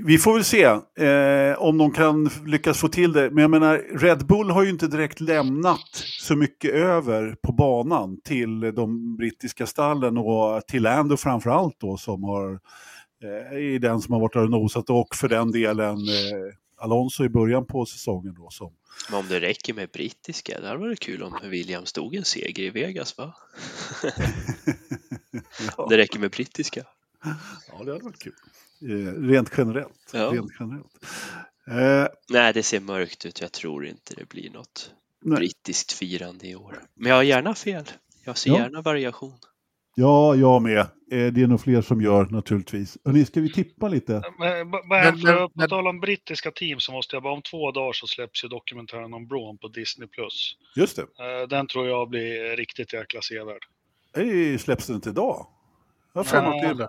vi får väl se eh, om de kan lyckas få till det. Men jag menar, Red Bull har ju inte direkt lämnat så mycket över på banan till de brittiska stallen och till Lando framför allt då som har eh, är den som har varit där och nosat och för den delen eh, Alonso i början på säsongen då som Men om det räcker med brittiska, det hade varit kul om Williams stod en seger i Vegas va? ja, Det räcker med brittiska. Ja, det hade varit kul. Eh, rent generellt. Ja. Rent generellt. Eh, Nej, det ser mörkt ut. Jag tror inte det blir något nej. brittiskt firande i år. Men jag har gärna fel. Jag ser Ja. gärna variation. Ja, jag med. Eh, Det är nog fler som gör naturligtvis. Hörrni, ska vi tippa lite? Men, men, Men- på tal om brittiska team så måste jag bara om två dagar så släpps ju dokumentären om Braun på Disney+. Plus. Just det. Eh, Den tror jag blir riktigt jäkla sevärd. Släpps den inte idag? Jag har för mig att det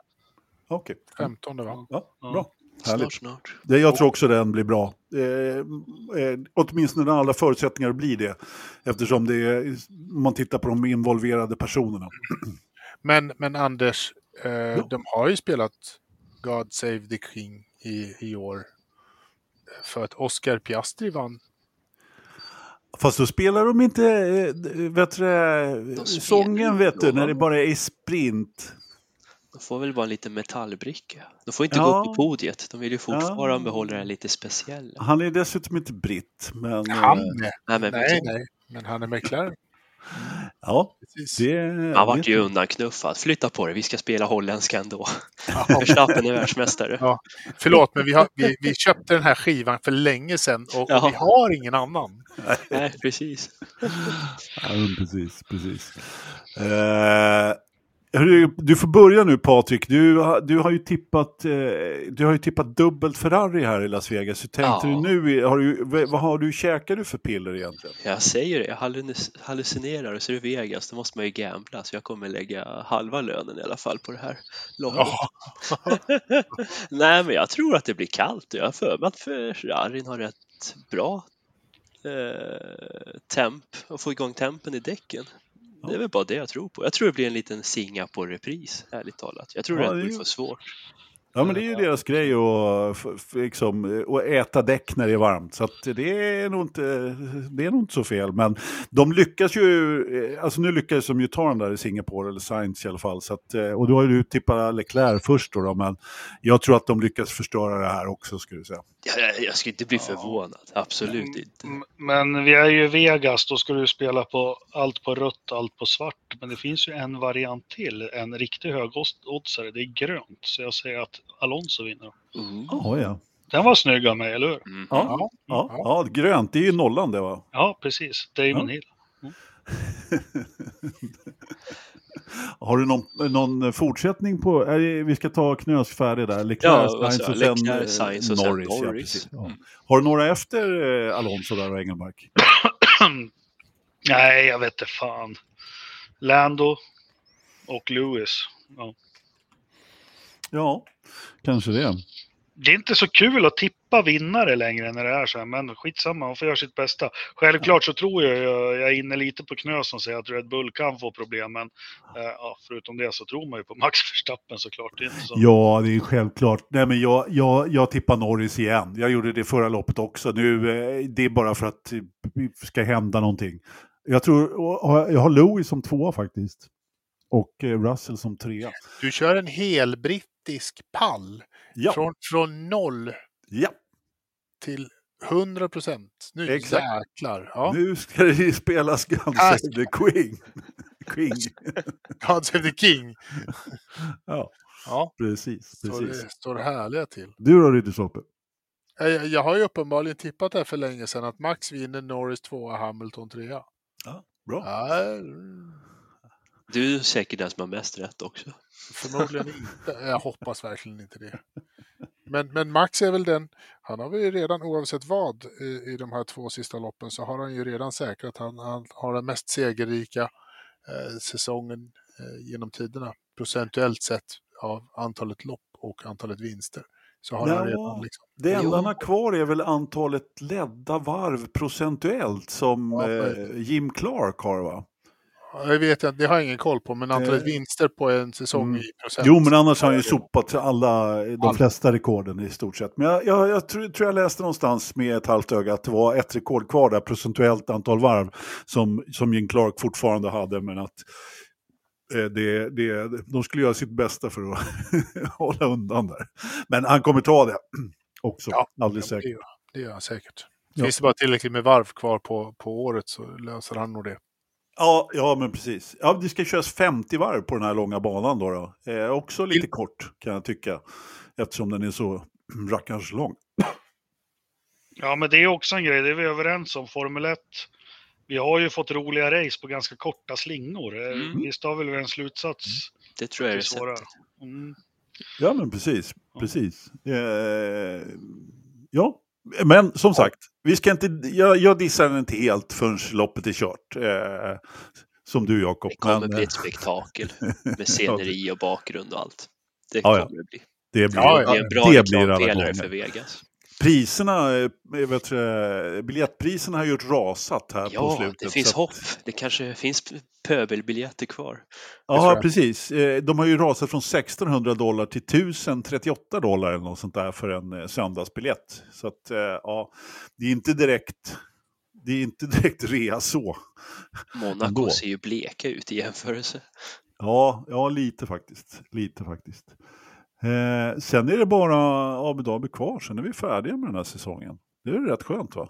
Okej. 15 va? Ja, bra. Snart, Härligt. snart. Det, jag tror också den blir bra. Eh, eh, åtminstone när alla förutsättningar blir det. Eftersom det är, man tittar på de involverade personerna. Men, men Anders, eh, de har ju spelat God Save the King i, i år. För att Oscar Piastri vann. Fast då spelar de inte eh, vet du, sången vet du, när det bara är sprint. De får väl bara en liten metallbricka. De får inte Ja. gå på podiet. De vill ju fortfarande Ja. behålla det lite speciella. Han är dessutom inte britt. Men, Han eh, är. Nej, men Nej, nej. Men han är McLaren. Ja, det... Han vart ju undanknuffad. Flytta på det, vi ska spela holländska ändå. Ja, Verstappen är världsmästare. Ja. Förlåt, men vi, har, vi, vi köpte den här skivan för länge sedan och, och Jaha. vi har ingen annan. Nej, precis. Ja, precis, precis. Eh, hörru, du får börja nu Patrik. Du, har- du, har ju tippat, eh, du har ju tippat dubbelt Ferrari här i Las Vegas. Hur tänkte Ja. du nu? Har du, vad har du käkat du för piller egentligen? Jag säger det, jag halluc- hallucinerar och så är det Vegas, då måste man ju gambla. Så jag kommer lägga halva lönen i alla fall på det här loppet. Ja. Nej, men jag tror att det blir kallt. Jag har för mig att Ferrarin har rätt bra eh, temp och få igång tempen i däcken. Det är väl bara det jag tror på. Jag tror det blir en liten Singapore-repris, ärligt talat. Jag tror Ja, Red det är Bull får svårt. Ja, men det är ju deras grej att, liksom, äta däck när det är varmt. Så det, är nog inte, det är nog inte så fel. Men de lyckas ju, eh, alltså nu lyckades de ju ta den där i Singapore, eller Sainz i alla fall. Så att, eh, och då har ju du tippat Leclerc först då, då, men jag tror att de lyckas förstöra det här också skulle jag säga. Jag, jag, skulle inte bli förvånad, absolut inte. M- Men vi är ju i Vegas, då ska du spela på allt på rött, allt på svart. Men det finns ju en variant till, en riktigt hög oddsare, det är grönt. Så jag säger att Alonso vinner. Mm. Jaha, ja. Den var snygg av mig, eller hur? Mm. Ja, Ja. ja, ja, grönt, det är ju nollan det va? Ja, precis. Damon Ja. Hill. Har du någon, någon fortsättning på, är det, vi ska ta knös färdig där, Ja, Leclerc, vad Sainz sa och sen Leclerc, eh, Sainz och sen Norris. Ja, Norris. precis. Ja. Mm. Har du några efter eh, Alonso där och Engelmark? Nej, jag vet inte fan. Lando och Lewis. Ja. Ja, kanske det. Det är inte så kul att tippa vinnare längre när det är så här, men skitsamma, man får göra sitt bästa. Självklart så tror jag, jag, jag är inne lite på knös som säger att Red Bull kan få problem, men eh, ja, förutom det så tror man ju på Max Verstappen såklart. Det är inte så. Ja, det är självklart. Nej, men jag, jag, jag tippar Norris igen. Jag gjorde det förra loppet också. Nu, eh, det är bara för att det ska hända någonting. Jag tror, jag har Louis som tvåa faktiskt. Och eh, Russell som trea. Du kör en hel brittisk pall. Ja, Från, från noll ja. Till 100 procent. Nu Exakt. jäklar. Ja. nu ska det ju spelas Guns Ah. Save the Queen. Queen. God save the King. Ja, Ja, precis. så precis. det står härliga till. Du då, Ridderstolpe? Jag, jag har ju uppenbarligen tippat det här för länge sedan att Max vinner, Norris tvåa, Hamilton trea. Bra. Ja, Du är säkert den som har mest rätt också. förmodligen inte. Jag hoppas verkligen inte det. Men, men Max är väl den, han har väl ju redan oavsett vad i, i de här två sista loppen så har han ju redan säkrat han, han har den mest segerrika eh, säsongen eh, genom tiderna procentuellt sett av antalet lopp och antalet vinster. Så har han Ja. redan liksom. Det enda han har kvar är väl antalet ledda varv procentuellt som Ja, eh, Jim Clark har va? Jag vet inte, det har jag ingen koll på, men antalet Eh, vinster på en säsong mm. i procent. Jo, men annars har han ju sopat alla, de Allt. flesta rekorden i stort sett. Men jag, jag, jag tror, jag läste någonstans med ett halvt öga att det var ett rekord kvar där, procentuellt antal varv, som, som Jim Clark fortfarande hade, men att eh, det, det, de skulle göra sitt bästa för att hålla undan där. Men han kommer ta det också, Ja, alldeles Ja, det, säkert. gör, det gör han säkert. Ja. Finns det bara tillräckligt med varv kvar på, på året så löser han nog det. Ja, ja, men precis. Ja, det ska köras 50 varv på den här långa banan då. då. Eh, också lite kort kan jag tycka, eftersom den är så rackarns lång. Ja, men det är också en grej, det är vi överens om. Formel 1, vi har ju fått roliga race på ganska korta slingor. Eh, Mm. Visst har väl vi en slutsats? Det tror jag är receptet. Mm. Ja, men precis. precis. Eh, ja, men som sagt, vi ska inte, jag, jag dissar den inte helt förrän loppet är kört. Eh, som du, Jakob. Det kommer Men, bli eh, ett spektakel med sceneri och bakgrund och allt. Det Ja, ja. kommer det bli. det blir, Ja, Det ja. är en bra det reklampelare för Vegas. Priserna, eh, vet du, biljettpriserna har ju rasat här på Ja, slutet. det finns att- hopp. Det kanske finns pöbelbiljetter kvar. Ja, precis. Eh, De har ju rasat från 1600 dollar till 1038 dollar eller något sånt där för en eh, söndagsbiljett. Så att, eh, ja, det är inte direkt, det är inte direkt rea så. Monaco Ändå. ser ju bleka ut i jämförelse. Ja, ja lite faktiskt. Lite faktiskt. Eh, sen är det bara Abu Dhabi kvar, sen är vi färdiga med den här säsongen. Det är rätt skönt va?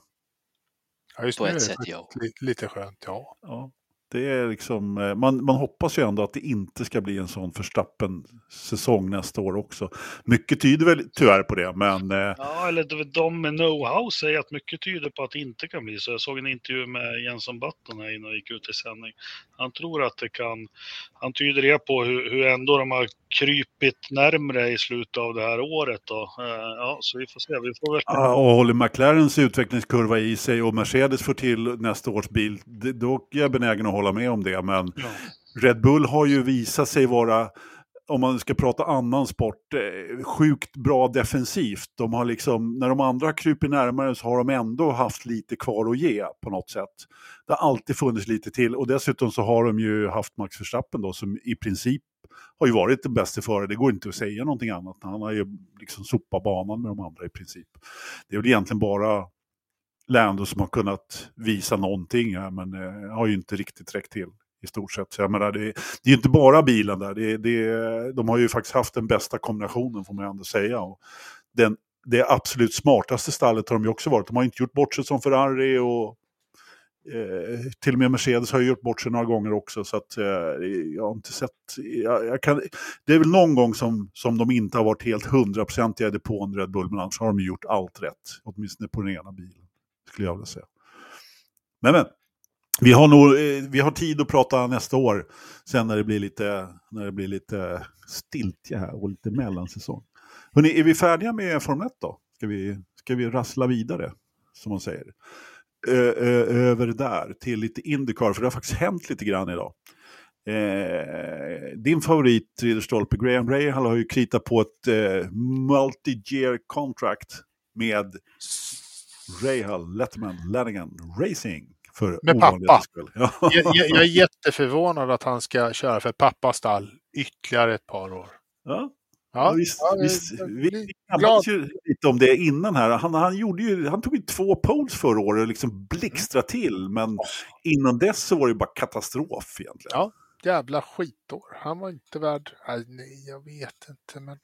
Ja, just På nu ett är det sätt, ja. li- lite skönt, ja. Ja. Det är liksom, eh, man, man hoppas ju ändå att det inte ska bli en sån Verstappen-säsong nästa år också. Mycket tyder väl tyvärr på det, men... Eh, ja, eller de med know-how säger att mycket tyder på att det inte kan bli så. Jag såg en intervju med Jenson Button här innan jag gick ut i sändning. Han tror att det kan... Han tyder det på hur, hur ändå de har krypit närmre i slutet av det här året. Då. Eh, ja, så vi får se. Vi får verkligen... ja, och håller McLarens utvecklingskurva i sig och Mercedes får till nästa års bil, då är jag benägen att hålla med om det. Men ja. Red Bull har ju visat sig vara om man ska prata annan sport, eh, sjukt bra defensivt. De har liksom, när de andra kryper närmare så har de ändå haft lite kvar att ge på något sätt. Det har alltid funnits lite till och dessutom så har de ju haft Max Verstappen då som i princip har ju varit den bästa före. Det går inte att säga någonting annat. Han har ju liksom sopat banan med de andra i princip. Det är väl egentligen bara Lando som har kunnat visa någonting här men eh, har ju inte riktigt räckt till i stort sett. Så jag menar, det, det är ju inte bara bilen där. Det, det, de har ju faktiskt haft den bästa kombinationen får man ändå säga. Och den, det absolut smartaste stallet har de ju också varit. De har inte gjort bort sig som Ferrari och eh, till och med Mercedes har ju gjort bort sig några gånger också. Så att, eh, jag har inte sett... Jag, jag kan, det är väl någon gång som, som de inte har varit helt hundraprocentiga i depån Red Bull, men annars har de gjort allt rätt. Åtminstone på den ena bilen, skulle jag vilja säga. Men, men vi har, nog, eh, vi har tid att prata nästa år, sen när det blir lite, när det blir lite stiltje här och lite mellansäsong. Hörrni, är vi färdiga med Formel 1 då? Ska vi, ska vi rassla vidare, som man säger? Ö, ö, över där till lite Indycar, för det har faktiskt hänt lite grann idag. Eh, din favorit, Ridderstolpe, Graham Rahal har ju kritat på ett eh, multi-year contract med Rahal, Letterman, Lannigan Racing för Med pappa. Ja. Jag, jag, jag, är jätteförvånad att han ska köra för pappas stall ytterligare ett par år. Ja, Ja, visst, ja, visst. Vi pratade ju lite om det innan här. Han, han, gjorde ju, han tog ju två poles förra året och liksom blixtra till. Men innan dess så var det bara katastrof egentligen. Ja, jävla skitår. Han var inte värd... Nej, jag vet inte. Men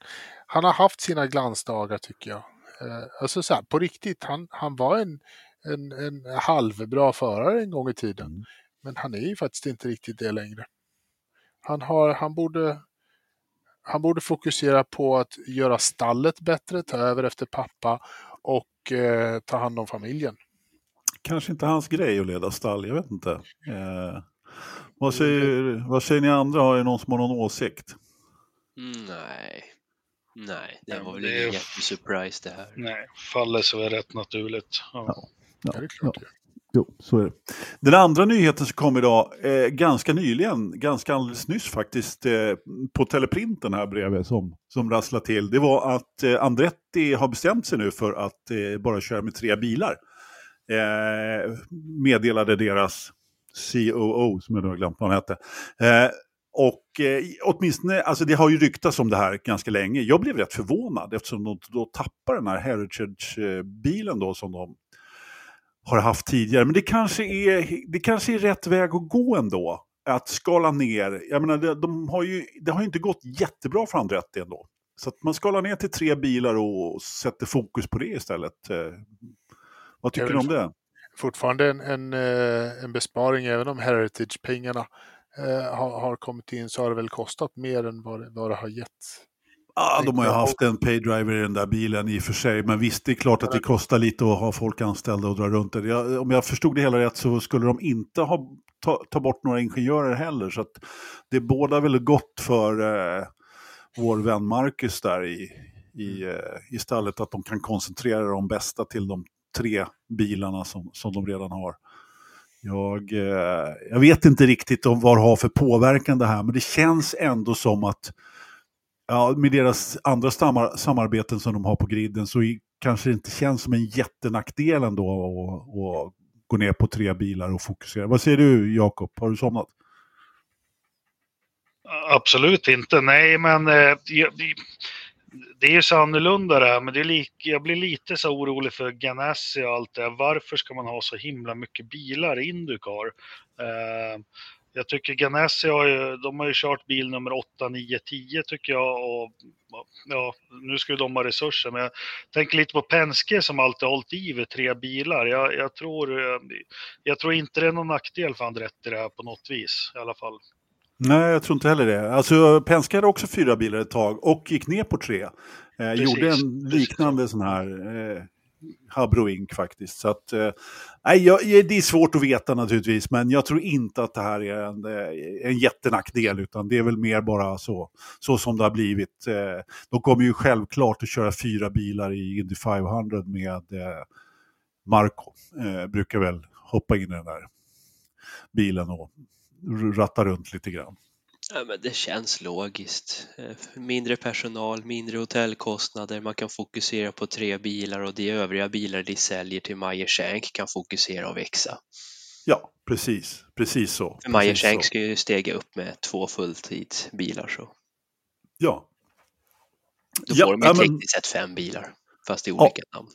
han har haft sina glansdagar tycker jag. Eh, alltså så här, på riktigt, han, han var en en, en halvbra förare en gång i tiden. Mm. Men han är ju faktiskt inte riktigt det längre. Han, har, han, borde, han borde fokusera på att göra stallet bättre, ta över efter pappa och eh, ta hand om familjen. Kanske inte hans grej att leda stall, jag vet inte. Eh, vad, säger, vad säger ni andra? Har ni någon som har någon åsikt? Mm, nej. Nej, det var väl ingen jättesurprise det här. Nej, faller så är rätt naturligt. Ja. Ja. Ja, det är klart ja. Jo, så är det. Den andra nyheten som kom idag, eh, ganska nyligen, ganska alldeles nyss faktiskt, eh, på teleprinten här bredvid som, som rasslade till, det var att eh, Andretti har bestämt sig nu för att eh, bara köra med tre bilar. Eh, meddelade deras COO, som jag nu har glömt vad han hette. Och eh, åtminstone, alltså det har ju ryktats om det här ganska länge. Jag blev rätt förvånad eftersom de då tappar den här Heritage-bilen då som de har haft tidigare. Men det kanske, är, det kanske är rätt väg att gå ändå. Att skala ner. Jag menar, de, de har ju, det har ju inte gått jättebra för Andretti ändå. Så att man skalar ner till tre bilar och sätter fokus på det istället. Eh, vad tycker du om det? Fortfarande en, en, eh, en besparing, även om Heritage-pengarna eh, har, har, kommit in så har det väl kostat mer än vad, vad det har gett. Ja, de har ju haft en paydriver i den där bilen i och för sig. Men visst, det är klart att det kostar lite att ha folk anställda och dra runt det. Jag, om jag förstod det hela rätt så skulle de inte ha ta, ta bort några ingenjörer heller. Så att det bådar väl gott för eh, vår vän Marcus där i, i, mm. eh, i stallet. Att de kan koncentrera de bästa till de tre bilarna som, som de redan har. Jag, eh, jag vet inte riktigt om vad det har för påverkan det här, men det känns ändå som att ja, med deras andra samar samarbeten som de har på griden så kanske det inte känns som en jättenackdel ändå att gå ner på tre bilar och fokusera. Vad säger du Jakob, har du somnat? Absolut inte, nej men eh, det är ju så annorlunda det här, men det är lik, jag blir lite så orolig för Ganassi och allt det Varför ska man ha så himla mycket bilar i Indycar? Eh, jag tycker Ganassi har ju, de har ju kört bil nummer 8, 9, 10 tycker jag. Och, ja, nu ska ju de ha resurser, men jag tänker lite på Penske som alltid har hållit i vid tre bilar. Jag, jag, tror, eh, jag tror inte det är någon nackdel för Andretti det här på något vis i alla fall. Nej, jag tror inte heller det. Alltså, Penske hade också fyra bilar ett tag och gick ner på tre. Eh, gjorde en liknande sån här eh, habroink faktiskt. Så att, eh, jag, det är svårt att veta naturligtvis, men jag tror inte att det här är en, eh, en jättenackdel, utan det är väl mer bara så, så som det har blivit. Eh, de kommer ju självklart att köra fyra bilar i Indy 500 med eh, Marco. Eh, brukar väl hoppa in i den där bilen och ratta runt lite grann. Ja, men det känns logiskt. Eh, mindre personal, mindre hotellkostnader, man kan fokusera på tre bilar och de övriga bilar de säljer till Meyer Shank kan fokusera och växa. Ja, precis, precis så. För Meyer Shank ska ju stega upp med två fulltidsbilar så. Ja. Då får ja, de ju tekniskt sett fem bilar, fast i olika ja. namn.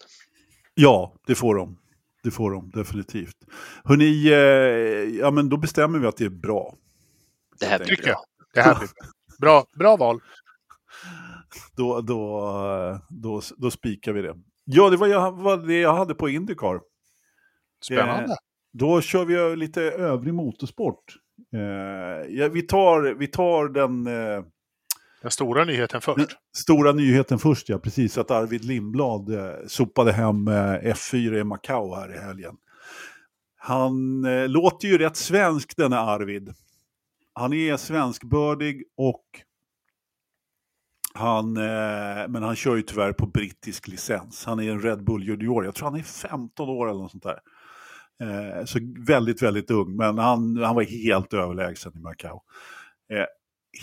Ja, det får de. Det får de definitivt. Hörrni, eh, ja men då bestämmer vi att det är bra. Det här blir bra. Det här blir bra. Bra val. Då, då, då, då spikar vi det. Ja, det var, jag, var det jag hade på Indycar. Spännande. Eh, då kör vi lite övrig motorsport. Eh, ja, vi, tar, vi tar den... Den stora nyheten först. Den stora nyheten först, ja. Precis, att Arvid Lindblad eh, sopade hem eh, F4 i Macau här i helgen. Han eh, låter ju rätt svensk, denna Arvid. Han är svenskbördig och han, eh, men han kör ju tyvärr på brittisk licens. Han är en Red Bull junior, jag tror han är 15 år eller något sånt där. Eh, så väldigt, väldigt ung, men han, han var helt överlägsen i Macau. Eh,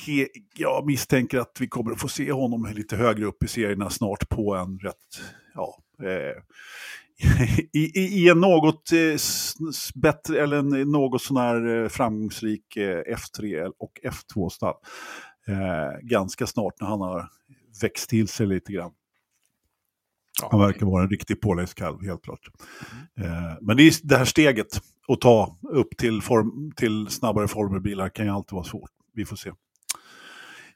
he, jag misstänker att vi kommer att få se honom lite högre upp i serierna snart på en rätt, ja, eh, i, i, en något eh, bättre, eller en något sån här eh, framgångsrik eh, F3 och F2-stall. Eh, ganska snart när han har växt till sig lite grann. Han verkar vara en riktig påläggskalv, helt klart. Mm. Eh, men det, är det här steget att ta upp till, form, till snabbare formelbilar kan ju alltid vara svårt. Vi får se.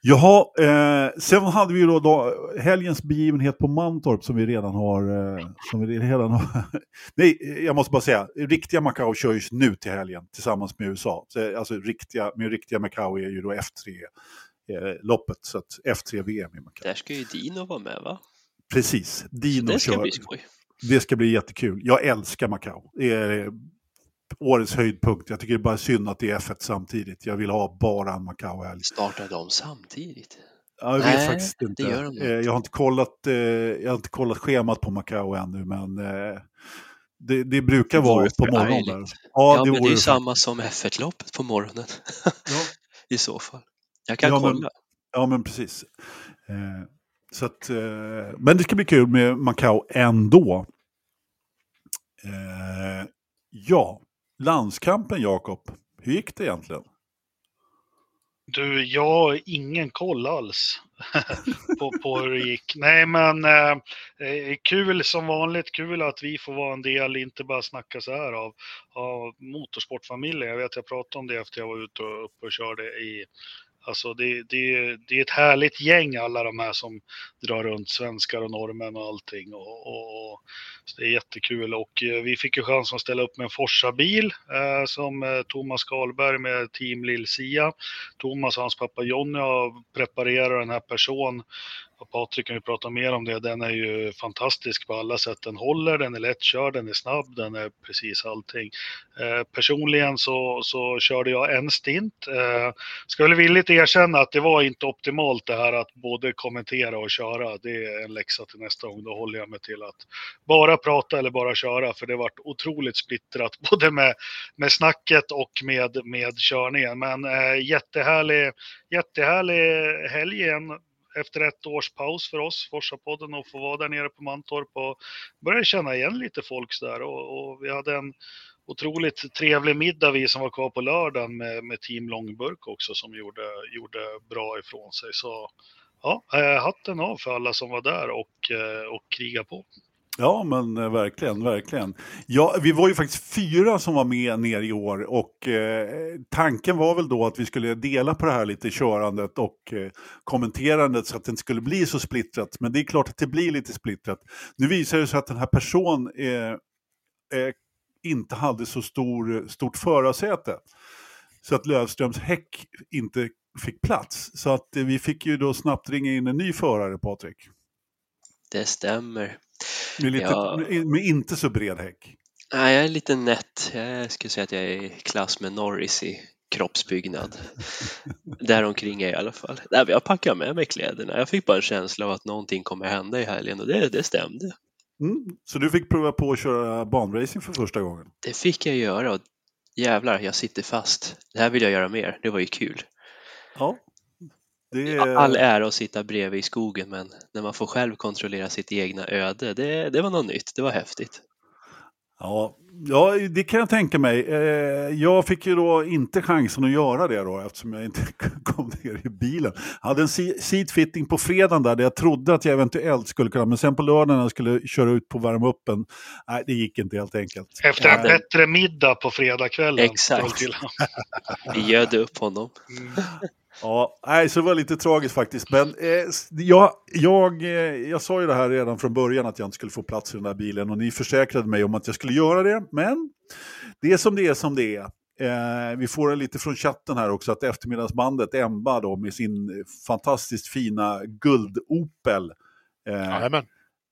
Jaha, eh, sen hade vi ju då, då helgens begivenhet på Mantorp som vi redan har... Eh, som vi redan har nej, jag måste bara säga, riktiga Macau kör ju nu till helgen tillsammans med USA. Så, alltså riktiga, med riktiga Macau är ju då F3-loppet, så att F3-VM i Macau. Där ska ju Dino vara med va? Precis, Dino det ska kör. Bli skoj. Det ska bli jättekul. Jag älskar Macau. Det är årets höjdpunkt. Jag tycker det är bara synd att det är F1 samtidigt. Jag vill ha bara en Macau-helg. Startar de samtidigt? Ja, jag vet faktiskt inte. Det gör de eh, jag, har inte kollat, eh, jag har inte kollat schemat på Macau ännu, men eh, det, det brukar det vara på morgonen. Ja, ja det men det är samma som F1-loppet på morgonen. ja. I så fall. Jag kan ja, kolla. Men, ja, men precis. så att, men det ska bli kul med Macau ändå. ja, Landskampen, Jakob. Hur gick det egentligen? Du, jag har ingen koll alls på, på hur det gick. Nej, men eh, eh, kul som vanligt. Kul att vi får vara en del, inte bara snacka så här av, av motorsportfamiljen. Jag vet, jag pratade om det efter jag var ute och, uppe och körde i Alltså det, det, det är ett härligt gäng alla de här som drar runt, svenskar och norrmän och allting. Och, och, och det är jättekul och eh, vi fick ju chansen att ställa upp med en Forsa-bil eh, som eh, Thomas Karlberg med Team Lill-Sia. Thomas och hans pappa Jonny har preparerat den här personen och Patrik kan ju prata mer om det. Den är ju fantastisk på alla sätt. Den håller, den är lättkörd, den är snabb, den är precis allting. Eh, personligen så, så körde jag en stint. Eh, ska väl villigt erkänna att det var inte optimalt det här att både kommentera och köra. Det är en läxa till nästa gång. Då håller jag mig till att bara prata eller bara köra. För det varit otroligt splittrat både med, med snacket och med, med körningen. Men eh, jättehärlig, jättehärlig helg igen efter ett års paus för oss, Forsapodden, att och få vara där nere på Mantorp och börja känna igen lite folk där. Och, och, vi hade en otroligt trevlig middag vi som var kvar på lördagen med, med Team Långburk också som gjorde, gjorde bra ifrån sig. Så ja, eh, hatten av för alla som var där och, eh, och kriga på. Ja, men eh, verkligen, verkligen. Ja, vi var ju faktiskt fyra som var med ner i år och eh, tanken var väl då att vi skulle dela på det här lite körandet och eh, kommenterandet så att det inte skulle bli så splittrat. Men det är klart att det blir lite splittrat. Nu visar det sig att den här personen eh, eh, inte hade så stor, stort förarsäte. Så att Lövströms häck inte fick plats. Så att eh, vi fick ju då snabbt ringa in en ny förare, Patrik. Det stämmer. Med, lite, Ja. med inte så bred häck. Nej, jag är lite nätt. Jag skulle säga att jag är i klass med Norris i kroppsbyggnad. Däromkring är jag i alla fall. Nej, men jag packar med mig kläderna. Jag fick bara en känsla av att någonting kommer hända i helgen och det, det stämde. Mm. Så du fick prova på att köra banracing för första gången? Det fick jag göra och jävlar, jag sitter fast. Det här vill jag göra mer. Det var ju kul. Ja. Det är... All ära att sitta bredvid i skogen, men när man får själv kontrollera sitt egna öde, det, det var något nytt. Det var häftigt. Ja, ja, det kan jag tänka mig. Eh, jag fick ju då inte chansen att göra det då eftersom jag inte kom ner i bilen. Jag hade en se- seatfitting på fredagen där, där jag trodde att jag eventuellt skulle kunna, men sen på lördagen när jag skulle köra ut på värma upp en, nej det gick inte helt enkelt. Efter en Eh, bättre middag på fredagskvällen. Exakt. Vi göd upp honom. Mm. Ja, nej, så det var lite tragiskt faktiskt. Men eh, jag, jag, eh, jag sa ju det här redan från början att jag inte skulle få plats i den där bilen och ni försäkrade mig om att jag skulle göra det. Men det är som det är som det är. Eh, vi får lite från chatten här också att eftermiddagsbandet Emba då med sin fantastiskt fina guldopel eh,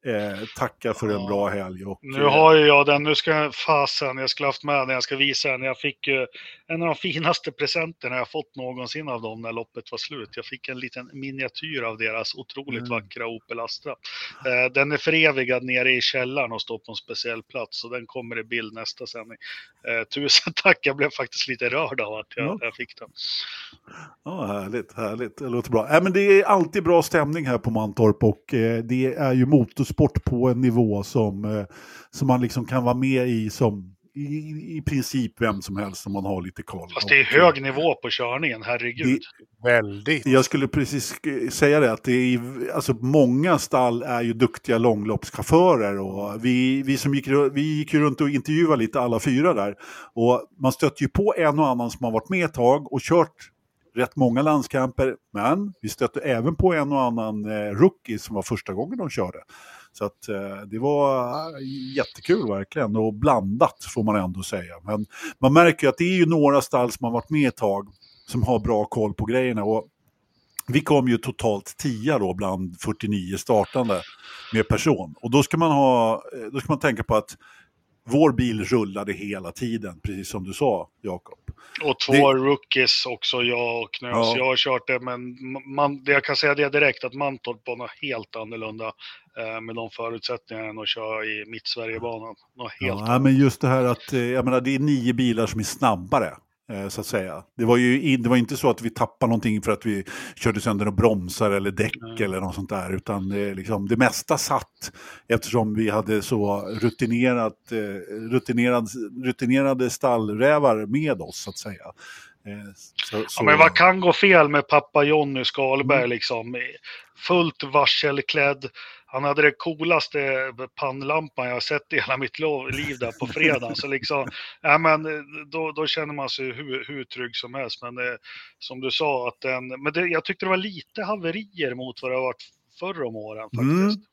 eh, tackar för en bra helg. Och, Nu eh, har ju jag den, nu ska jag fasen, jag skulle haft med den, jag ska visa den. Jag fick ju en av de finaste presenterna jag fått någonsin av dem när loppet var slut. Jag fick en liten miniatyr av deras otroligt Mm. vackra Opel Astra. Eh, den är förevigad nere i källaren och står på en speciell plats och den kommer i bild nästa sändning. Eh, tusen tack, jag blev faktiskt lite rörd av att jag, Ja. jag fick den. Ja, härligt, härligt. Det låter bra. Äh, men det är alltid bra stämning här på Mantorp och eh, det är ju motorsport på en nivå som, eh, som man liksom kan vara med i som i, i princip vem som helst om man har lite koll. Fast det är hög nivå på körningen, herregud. Väldigt. Jag skulle precis säga det, att det är, alltså många stall är ju duktiga långloppschaufförer. Och vi, vi, som gick, vi gick ju runt och intervjuade lite alla fyra där. Och man stötte ju på en och annan som har varit med ett tag och kört rätt många landskamper. Men vi stötte även på en och annan eh, rookie som var första gången de körde. Så att eh, det var eh, jättekul verkligen och blandat får man ändå säga. Men man märker ju att det är ju några stall som har varit med ett tag som har bra koll på grejerna. Och vi kom ju totalt 10 då bland 49 startande med person. Och då ska man, ha, eh, då ska man tänka på att vår bil rullade hela tiden, precis som du sa, Jakob. Och två rookies också, jag och Knös. Ja. Jag har kört det, men man, det jag kan säga det direkt att Mantorp var något helt annorlunda eh, med de förutsättningarna än att köra i Mittsverigebanan. Något helt Ja, men just det här att eh, jag menar, det är nio bilar som är snabbare. Eh, Så att säga. Det var ju det var inte så att vi tappade någonting för att vi körde sönder några bromsar eller däck Nej. eller något sånt där. Utan det, liksom, det mesta satt eftersom vi hade så rutinerat, eh, rutinerad, rutinerade stallrävar med oss så att säga. Eh, Så, Ja, så, men vad kan gå fel med pappa Jonny Skalberg Mm. liksom? Fullt varselklädd. Han hade det coolaste pannlampan jag har sett i hela mitt liv där på fredagen. Så liksom, ja, men, eh, då, då känner man sig hur, hur trygg som helst. Men eh, som du sa, att den, men det, jag tyckte det var lite haverier mot vad det har varit förr om åren faktiskt. Mm.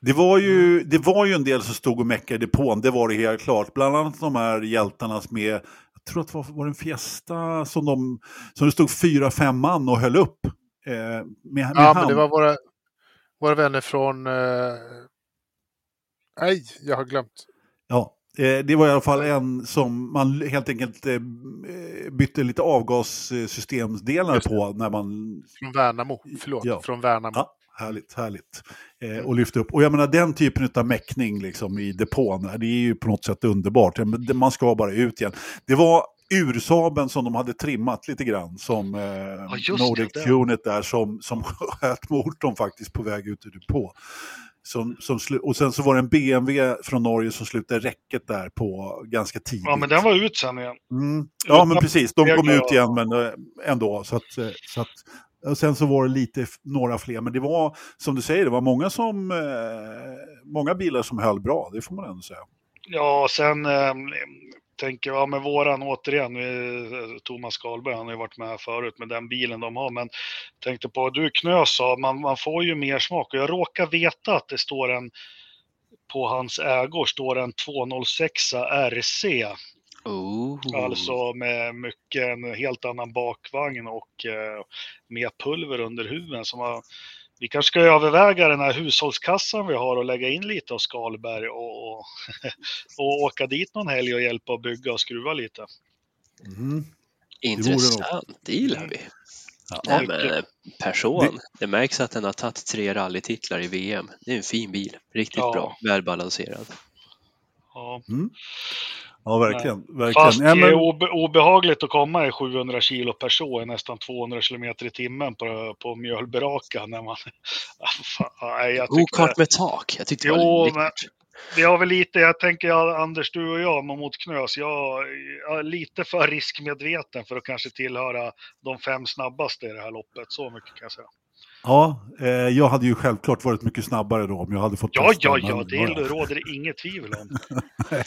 Det var, ju, det var ju en del som stod och meckade i depån, det var det helt klart. Bland annat de här hjältarna som är, jag tror att det var, var det en Fiesta som, de, som det stod fyra, fem man och höll upp. Eh, med, med Ja, hand. men det var våra, våra vänner från... Eh... Nej, jag har glömt. Ja, eh, det var i alla fall en som man helt enkelt eh, bytte lite avgassystemsdelar på när man Från Värnamo. Förlåt, Ja. från Värnamo. Ja, härligt, härligt. Eh, och lyfta upp. Och jag menar den typen av mäckning liksom, i depån, det är ju på något sätt underbart. Man ska bara ut igen. Det var ursaben som de hade trimmat lite grann, som eh, just det, Nordic den. Unit där, som, som sköt motorn faktiskt på väg ut ur depå. Som, som och sen så var det en BMW från Norge som slutade räcket där på ganska tidigt. Ja, men den var ut sen igen. Mm. Ja, men precis. De kom ut igen, men eh, ändå. Så att, eh, så att, Och sen så var det lite några fler, men det var som du säger, det var många, som, eh, många bilar som höll bra, det får man ändå säga. Ja, sen eh, tänker jag, ja, med våran återigen, Thomas Karlberg, han har ju varit med här förut med den bilen de har, men tänkte på, du Knös sa, man, man får ju mer smak och jag råkar veta att det står en, på hans ägor står en 206 RC, Oh. alltså med mycket, en helt annan bakvagn och eh, mer pulver under huven som har vi kanske ska överväga den här hushållskassan vi har och lägga in lite av Skalberg och, och, och åka dit någon helg och hjälpa att bygga och skruva lite. Mm. Intressant, det gillar vi. Ja. Nej, men person, det... märks att den har tagit tre rallytitlar i VM. Det är en fin bil, riktigt Ja. bra, välbalanserad. Ja. Ja, verkligen. verkligen. Fast Ja, det men, är obe, obehagligt att komma i 700 kilo per så i nästan 200 kilometer i timmen på, på mjölberaka när man... Ah, nej, Go-kart med tak, jag tyckte det Jo, var men-. Vi har väl lite, jag tänker Anders, du och jag mot Knös, jag jag är lite för riskmedveten för att kanske tillhöra de fem snabbaste i det här loppet. Så mycket kan jag säga. Ja, eh, jag hade ju självklart varit mycket snabbare då om jag hade fått Ja, testa, ja, men- ja, det råder det inget tvivel om.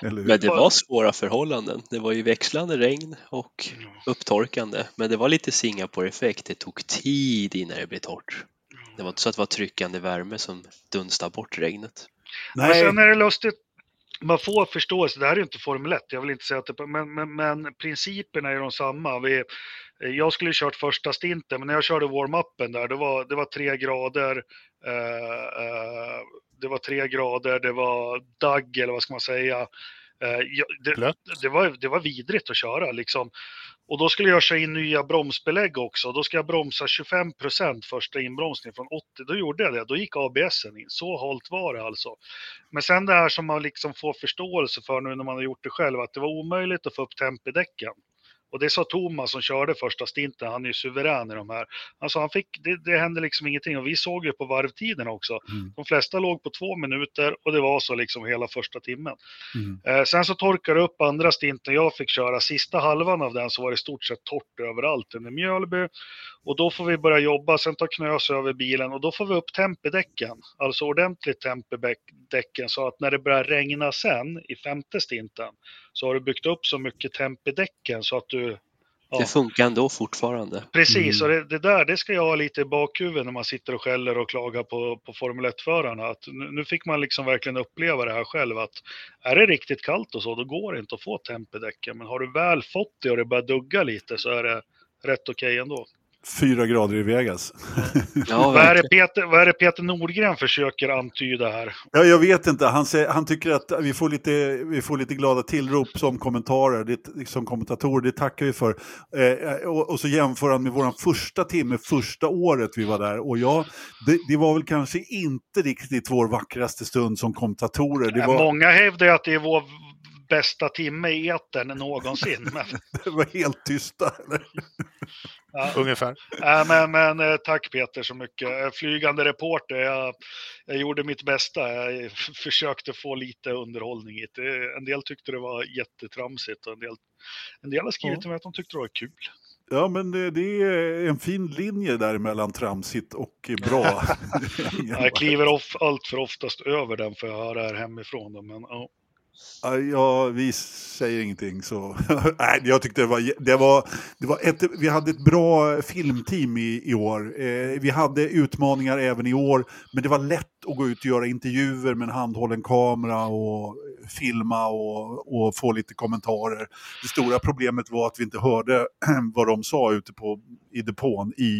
Hur? Men det var svåra förhållanden. Det var ju växlande regn och upptorkande. Men det var lite Singapore-effekt. Det tog tid innan det blev torrt. Det var inte så att det var tryckande värme som dunstade bort regnet. Men Nej, sen är det lustigt, man får förståelse, det här är ju inte Formel 1, jag vill inte säga att det, men, men, men principerna är de samma. Vi, jag skulle kört första stinten, men när jag körde warm-upen där, det var, det var tre grader, eh, eh, det var tre grader, det var dagg eller vad ska man säga. Eh, det, det, var, det var vidrigt att köra liksom. Och då skulle jag köra in nya bromsbelägg också. Då ska jag bromsa 25% första inbromsningen från 80. Då gjorde jag det. Då gick ABSen in. Så halt var det alltså. Men sen det här som man liksom får förståelse för nu när man har gjort det själv, att det var omöjligt att få upp temp i däcken. Och det sa Thomas som körde första stinten, han är ju suverän i de här. Alltså han fick, det, det hände liksom ingenting och vi såg ju på varvtiden också. Mm. De flesta låg på två minuter och det var så liksom hela första timmen. Mm. Eh, sen så torkade det upp andra stinten jag fick köra. Sista halvan av den så var det i stort sett torrt överallt under Mjölby. Och då får vi börja jobba, sen tar Knös över bilen och då får vi upp temp i däcken. Alltså ordentligt temp i däcken så att när det börjar regna sen i femte stinten så har du byggt upp så mycket temp i däcken så att du Ja. Det funkar ändå fortfarande. Precis, Mm. och det, det där det ska jag ha lite i bakhuvudet när man sitter och skäller och klagar på, på Formel 1-förarna. Att nu, nu fick man liksom verkligen uppleva det här själv. Att är det riktigt kallt och så, då går det inte att få temp i däcken. Men har du väl fått det och det börjar dugga lite så är det rätt okej ändå. Fyra grader i Vegas. Ja, Vad är, det. Peter, vad är det Peter Nordgren försöker antyda här? Ja, jag vet inte, han, säger, han tycker att vi får, lite, vi får lite glada tillrop som kommentarer, det, som kommentatorer, det tackar vi för. Eh, och, och så jämför han med vår första timme, första året vi var där. Och ja, det, det var väl kanske inte riktigt vår vackraste stund som kommentatorer. Det var, Många hävdar att det är vår bästa timme i etern någonsin. Men, det var helt tysta. Eller? Ja. Ungefär. Nej, men, men eh, tack Peter så mycket. Eh, Flygande reporter, jag, jag gjorde mitt bästa. Jag f- försökte få lite underhållning det. En del tyckte det var jättetramsigt och en del, en del har skrivit Ja. till mig att de tyckte det var kul. Ja, men det, det är en fin linje där mellan tramsigt och bra. Jag kliver off, allt för oftast över den för jag höra här hemifrån. Då, men, ja. Ja, vi säger ingenting så. Nej, jag tyckte det var, det var, det var ett, vi hade ett bra filmteam i, i år. Eh, vi hade utmaningar även i år, men det var lätt att gå ut och göra intervjuer med en handhållen kamera och filma och, och få lite kommentarer. Det stora problemet var att vi inte hörde vad de sa ute på, i depån i,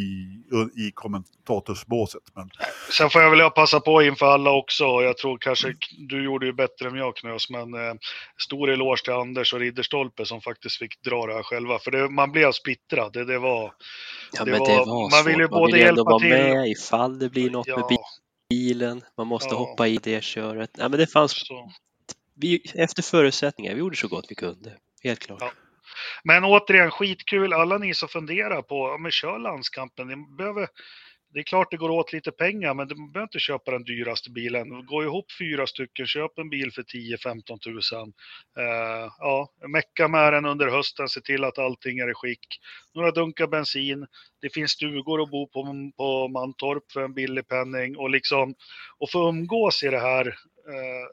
i kommentatorsbåset. Men, Sen får jag väl passa på inför alla också. Jag tror kanske du gjorde ju bättre än jag Knös, men eh, stor eloge till Anders och Ridderstolpe som faktiskt fick dra det här själva. För det, man blev splittrad. Det, det var... Ja, det men var- det var man svårt. vill ju man både vill hjälpa vara till- med ifall det blir något med Ja, bilen. Man måste Ja. hoppa i det köret. Nej, men det fanns så vi, efter förutsättningar. Vi gjorde så gott vi kunde. Helt klart. Ja. Men återigen, skitkul. Alla ni som funderar på, ja, men kör landskampen. Ni behöver, det är klart det går åt lite pengar, men du behöver inte köpa den dyraste bilen. Gå ihop fyra stycken, köp en bil för 10-15 tusen. Eh, ja, mecka med den under hösten, se till att allting är i skick. Några dunkar bensin, det finns stugor att bo på, på Mantorp för en billig penning och liksom och få umgås i det här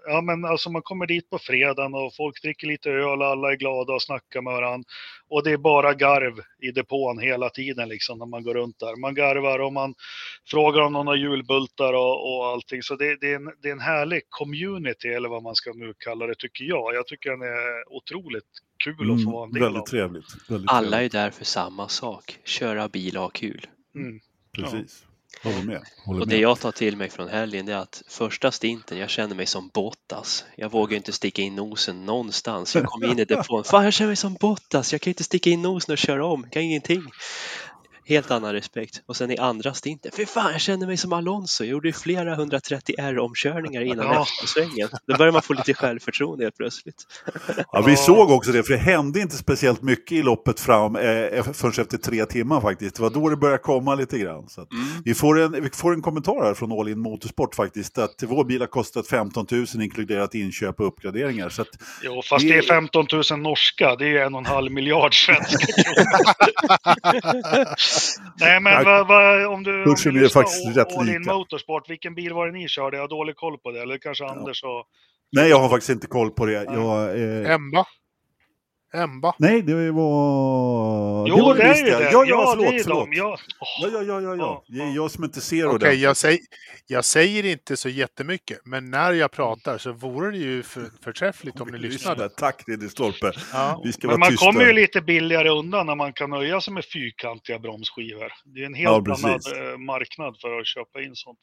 ja, men alltså man kommer dit på fredagen och folk dricker lite öl, alla är glada och snackar med varandra. Och det är bara garv i depån hela tiden liksom när man går runt där. Man garvar och man frågar om någon har julbultar och, och allting. Så det, det, är en, det är en härlig community eller vad man ska nu kalla det tycker jag. Jag tycker den är otroligt kul att få vara en del Mm, väldigt av. trevligt. Väldigt Alla trevligt. är där för samma sak, köra bil och ha kul. Mm. Precis. Håller med. Håller Och med. det jag tar till mig från helgen är att första stinten, jag känner mig som Bottas. Jag vågar inte sticka in nosen någonstans. Jag kom in i depån, fan jag känner mig som Bottas, jag kan inte sticka in nosen och köra om, jag kan ingenting. Helt annan respekt. Och sen i andra stinten, fy fan jag känner mig som Alonso, jag gjorde ju flera 130 R-omkörningar innan Ja. eftersvängen. Då börjar man få lite självförtroende helt plötsligt. Ja, vi Ja. såg också det, för det hände inte speciellt mycket i loppet fram eh, förrän efter tre timmar faktiskt. Det var då det började komma lite grann. Så att Mm. vi, får en, vi får en kommentar här från All In Motorsport faktiskt, att vår bil har kostat 15 000 inkluderat inköp och uppgraderingar. Så att, Jo, fast Det- det är 15 000 norska, det är en och en halv miljard svenska kronor. Nej, men vad, vad, om du, om kursen du är lyssnar faktiskt rätt All In. Motorsport, vilken bil var det ni körde? Jag har dålig koll på det, eller kanske Anders och... nej, jag har faktiskt inte koll på det. Jag, eh, Emba. Emba. nej, det var... Jo, det, var det är ju det! Ja, ja, det är förlåt, förlåt. de. Ja. Ja, ja, ja, ja, ja. Det är jag som inte ser Okej, ordentligt. jag, säger, jag säger inte så jättemycket, men när jag pratar så vore det ju för, förträffligt om ni lyssnade. Tack Ridderstolpe. Ja. Vi ska Men vara man tysta. kommer ju lite billigare undan när man kan nöja sig med fyrkantiga bromsskivor. Det är en Ja, helt precis. annan eh, marknad för att köpa in sånt.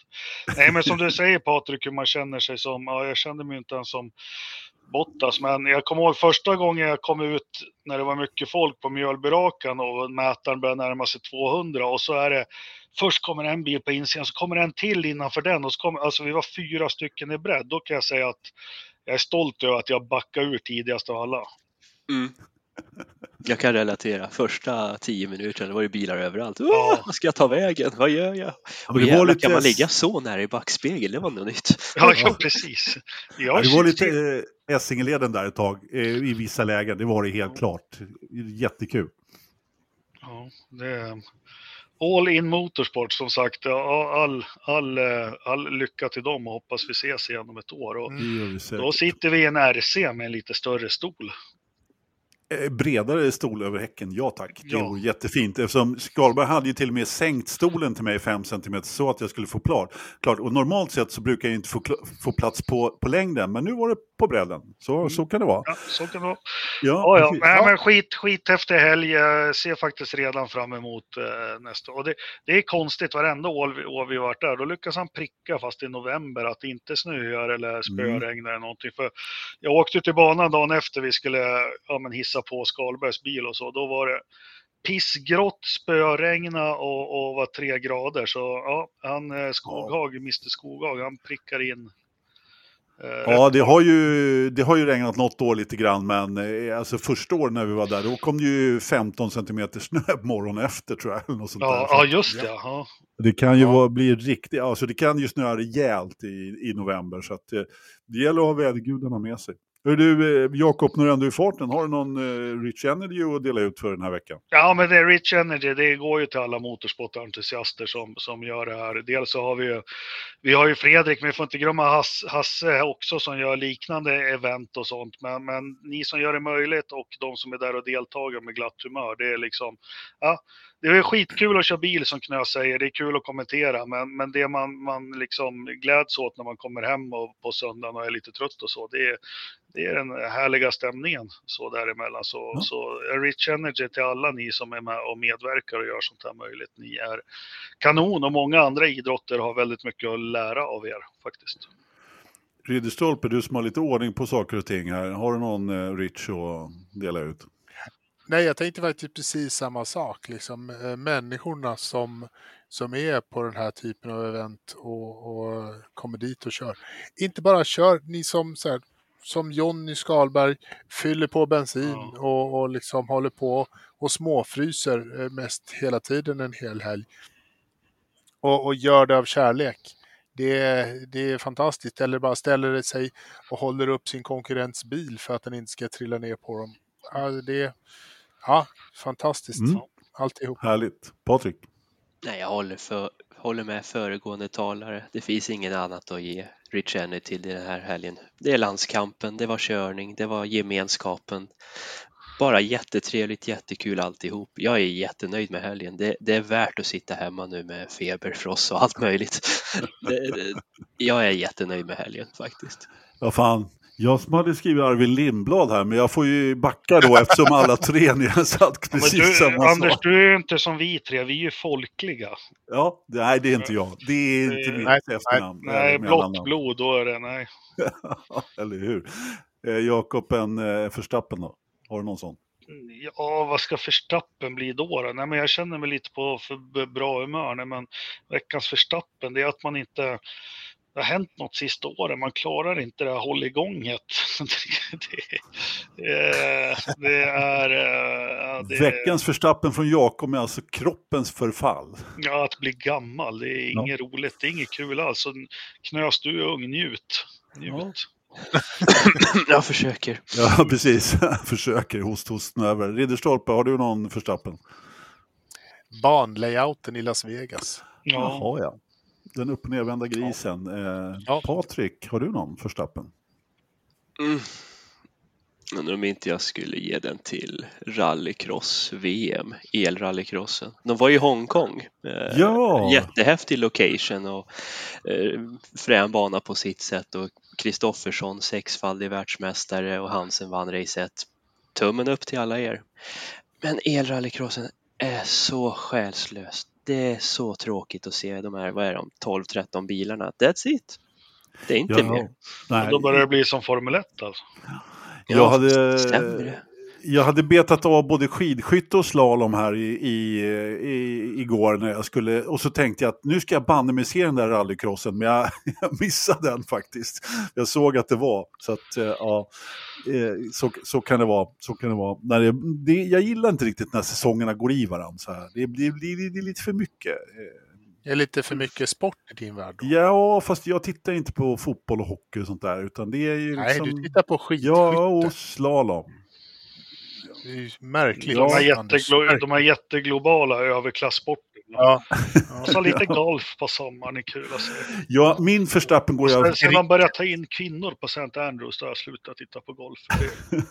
Nej, men som du säger Patrik, hur man känner sig som, ja, jag kände mig inte ens som Bottas, men jag kommer ihåg första gången jag kom ut när det var mycket folk på Mjölbyrakan och mätaren började närma sig 200 och så är det Först kommer en bil på insidan, så kommer en till innanför den och så kommer, alltså vi var fyra stycken i bredd. Då kan jag säga att jag är stolt över att jag backade ur tidigast av alla. Mm. Jag kan relatera. Första tio minuterna var det bilar överallt. Åh, Ja. Vad ska jag ta vägen? Vad gör jag? Ja, det jävlar, lite... Kan man ligga så nära i backspegel? Det var något nytt. Ja, ja precis. Ja, Jag det var lite eh, Essingeleden där ett tag, eh, i vissa lägen. Det var det helt klart. Jättekul. Ja, det är All in Motorsport som sagt. All, all, eh, all lycka till dem och hoppas vi ses igen om ett år. Och säkert. då sitter vi i en RC med en lite större stol. Eh, Bredare stol över häcken, ja tack. Det Ja. vore jättefint. Eftersom Skalberg hade ju till och med sänkt stolen till mig 5 cm så att jag skulle få klart. klart. Och normalt sett så brukar jag inte få, få plats på, på längden, men nu var det på bredden. Så, så kan det vara. Ja, så kan det vara. Ja, Ja, ja. Nej, men skit, skithäftig helg. Jag ser faktiskt redan fram emot eh, nästa år. Och det, det är konstigt, varenda år vi, år vi varit där, då lyckas han pricka fast i november att det inte snöar eller spöregnar eller någonting. För jag åkte till banan dagen efter vi skulle ja, men hissa på Skalbergs bil och så. Då var det pissgrått, spöregna och, och var tre grader. Så ja, han eh, Skoghag, Mr Skoghag, han prickar in. eh, Ja, det har, ju, det har ju regnat något år lite grann, men eh, alltså första året när vi var där, då kom det ju 15 cm snö morgonen efter tror jag. Eller något sånt Ja, där. Ja, just det. Ja. Det kan ju Ja. vara, bli riktigt, alltså det kan ju snöa rejält i, i november, så att, det gäller att ha vädergudarna med sig. Hör du, eh, Jakob, när du ändå är i farten, har du någon eh, Rich Energy att dela ut för den här veckan? Ja, men det är Rich Energy, det går ju till alla motorsportentusiaster som, som gör det här. Dels så har vi ju, vi har ju Fredrik, men vi får inte glömma Hass, Hasse också som gör liknande event och sånt. Men, men ni som gör det möjligt och de som är där och deltar med glatt humör, det är liksom, ja, det är skitkul att köra bil som Knö säger, det är kul att kommentera, men, men det man, man liksom gläds åt när man kommer hem och, på söndagen och är lite trött och så, det är, det är den härliga stämningen så däremellan. Så, Ja. så Rich Energy till alla ni som är med och medverkar och gör sånt här möjligt. Ni är kanon och många andra idrotter har väldigt mycket att lära av er faktiskt. Ridderstolpe, du som har lite ordning på saker och ting här, har du någon eh, Rich att dela ut? Nej, jag tänkte faktiskt precis samma sak. Liksom, eh, människorna som, som är på den här typen av event och, och kommer dit och kör. Inte bara kör, ni som, så här, som Jonny Skalberg fyller på bensin Ja. och, och liksom håller på och småfryser eh, mest hela tiden en hel helg. och, och gör det av kärlek. Det är, det är fantastiskt. Eller bara ställer sig och håller upp sin konkurrents bil för att den inte ska trilla ner på dem. Ja, det är ja, fantastiskt. Mm. Alltihop. Härligt. Patrik? Nej, jag håller, för, håller med föregående talare. Det finns ingen annat att ge Rich Enny till den här helgen. Det är landskampen, det var körning, det var gemenskapen. Bara jättetrevligt, jättekul alltihop. Jag är jättenöjd med helgen. Det, det är värt att sitta hemma nu med feber, frost och allt möjligt. Det, det, jag är jättenöjd med helgen faktiskt. Ja, fan. Jag som hade skrivit Arvin Lindblad här, men jag får ju backa då eftersom alla tre ni har sagt precis du, samma Anders, sak. du är ju inte som vi tre, vi är ju folkliga. Ja, det- nej, det är inte jag. Det är inte Nej, mitt nej, efternamn. Nej, eller blått blod, då är det nej. Eller hur? Eh, Jakob, en eh, Förstappen då? Har du någon sån? Ja, vad ska förstappen bli då? då? Nej, men jag känner mig lite på för bra humör. Nej, men veckans förstappen, det är att man inte... Det har hänt något sista året, man klarar inte det här hålligånget. det, det, det är... eh, ja, det, Veckans Förstappen från Jakob är alltså kroppens förfall. Ja, att bli gammal, det är Ja. inget roligt, det är inget kul alls. Knös, du är ung, njut. njut. Ja. Jag försöker. Ja, precis. Försöker host, host över. Ridderstolpe, har du någon Förstappen? Banlayouten i Las Vegas. Ja. Jaha, ja. Den upp och nervända grisen. Eh, Ja. Patrik, har du någon Förstappen? Mm. Undrar om inte jag skulle ge den till rallycross-VM, elrallycrossen. De var i Hongkong. Eh, Ja! Jättehäftig location och eh, frän bana på sitt sätt och Kristoffersson sexfaldig världsmästare och Hansen vann race 1. Tummen upp till alla er. Men elrallycrossen är så själslös. Det är så tråkigt att se de här, vad är de, 12-13 bilarna. That's it. Det är inte Ja. mer. Nej, Då börjar det bli som Formel 1 alltså. jag, hade, sämre. Jag hade betat av både skidskytte och slalom här i, i, i, igår när jag skulle, och så tänkte jag att nu ska jag banne mig se den där rallycrossen, men jag, jag missade den faktiskt. Jag såg att det var, så att eh, ja, eh, så, så kan det vara. Så kan det vara. När det, det, jag gillar inte riktigt när säsongerna går i varandra så här. Det, blir det, det är lite för mycket. Eh, Det är lite för mycket sport i din värld. Då. Ja, fast jag tittar inte på fotboll och hockey och sånt där, utan det är ju Nej, liksom... du tittar på skitskytte. Ja, och slalom. Det är ju märkligt. De här, jätteglo- de här jätteglobala överklassporterna. Ja. Och så lite golf på sommaren är kul att se. Ja, min förstappen går jag... Sen, sen man börjar ta in kvinnor på St. Andrews, då har jag slutat titta på golf.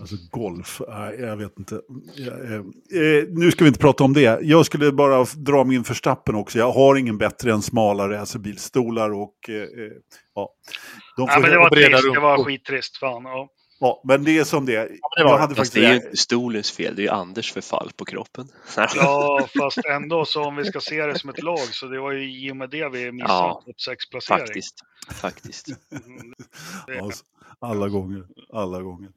Alltså golf, nej, jag vet inte. Jag, eh, eh, nu ska vi inte prata om det. Jag skulle bara dra min förstappen också. Jag har ingen bättre än smala racerbilstolar och eh, ja. De ja, får, men det var trist, det var skittrist. Fan, ja. Ja, men det är som det är. det var jag hade Fast faktiskt... det är ju inte stolens fel, det är ju Anders förfall på kroppen. ja, fast ändå så om vi ska se det som ett lag så det var ju i och med det vi missade Ja, topp 6-placering. Faktiskt. Faktiskt. Mm. Ja, alla gånger, alla gånger.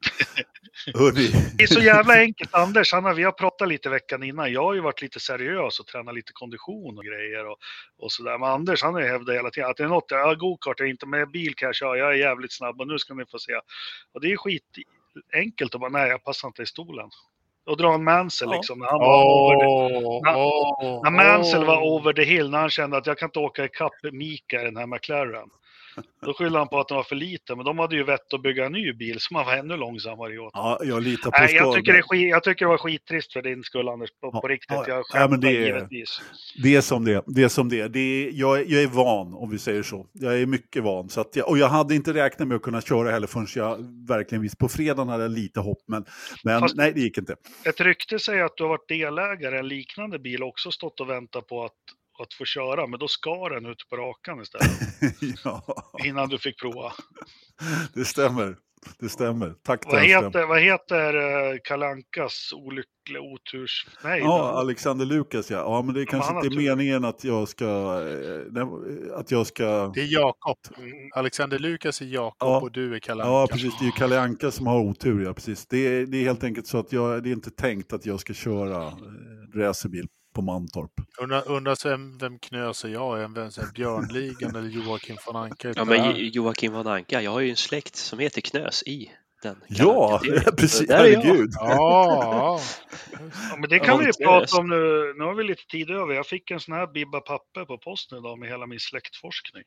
Det är så jävla enkelt. Anders, han har, vi har pratat lite veckan innan. Jag har ju varit lite seriös och tränat lite kondition och grejer och, och sådär. Men Anders, han har ju hävdat hela tiden att det är något, ja, gokart är inte med bil kan jag köra, jag är jävligt snabb och nu ska ni få se. Och det är skit enkelt att bara, nej, jag passar inte i stolen. Och dra en Mansell Ja. liksom. När, han var over the, När- åh, när Mansell var åh. over the hill, när han kände att jag kan inte åka ikapp Mika i den här McLaren. Då skyllde han på att den var för liten, men de hade ju vett att bygga en ny bil som man var ännu långsammare åt. ja, jag litar på Nej, jag tycker, det skit, jag tycker det var skittrist för din skull Anders, på, Ja, på riktigt. ja, Jag skämtar det är- givetvis. Det är som det. Det är, som det. Det är jag, jag är van, om vi säger så. Jag är mycket van. Så jag, och jag hade inte räknat med att kunna köra heller förrän jag verkligen visste. På fredagen hade jag lite hopp, men, men Fast- nej, det gick inte. Ett rykte säger att du har varit delägare i en liknande bil och också stått och väntat på att, att få köra, men då skar den ut på rakan istället ja, innan du fick prova. det stämmer. Det stämmer. Tack Vad heter, vad heter eh, Kalankas olyckliga oturs... Nej, Ja, Alexander Lukas ja. Ja, men det är kanske han har inte är tur. meningen att jag ska... eh, Att jag ska... Det är Jakob. Mm. Alexander Lukas är Jakob Ja. och du är Kalle Anka. Ja, precis. Det är ju Kalle Anka som har otur, ja. Precis. Det, är, det är helt enkelt så att jag, det är inte tänkt att jag ska köra eh, racerbil på Mantorp. Undrar, undrar vem, vem knös är jag? Är vem, här Björnligan eller Joakim von Anka? Ja, men Joakim von Anka, jag har ju en släkt som heter Knös i den Ja, precis. Där är. Herregud. Ja, Ja, men det kan vi ju prata om nu. Nu har vi lite tid över. Jag fick en sån här bibba papper på posten idag med hela min släktforskning.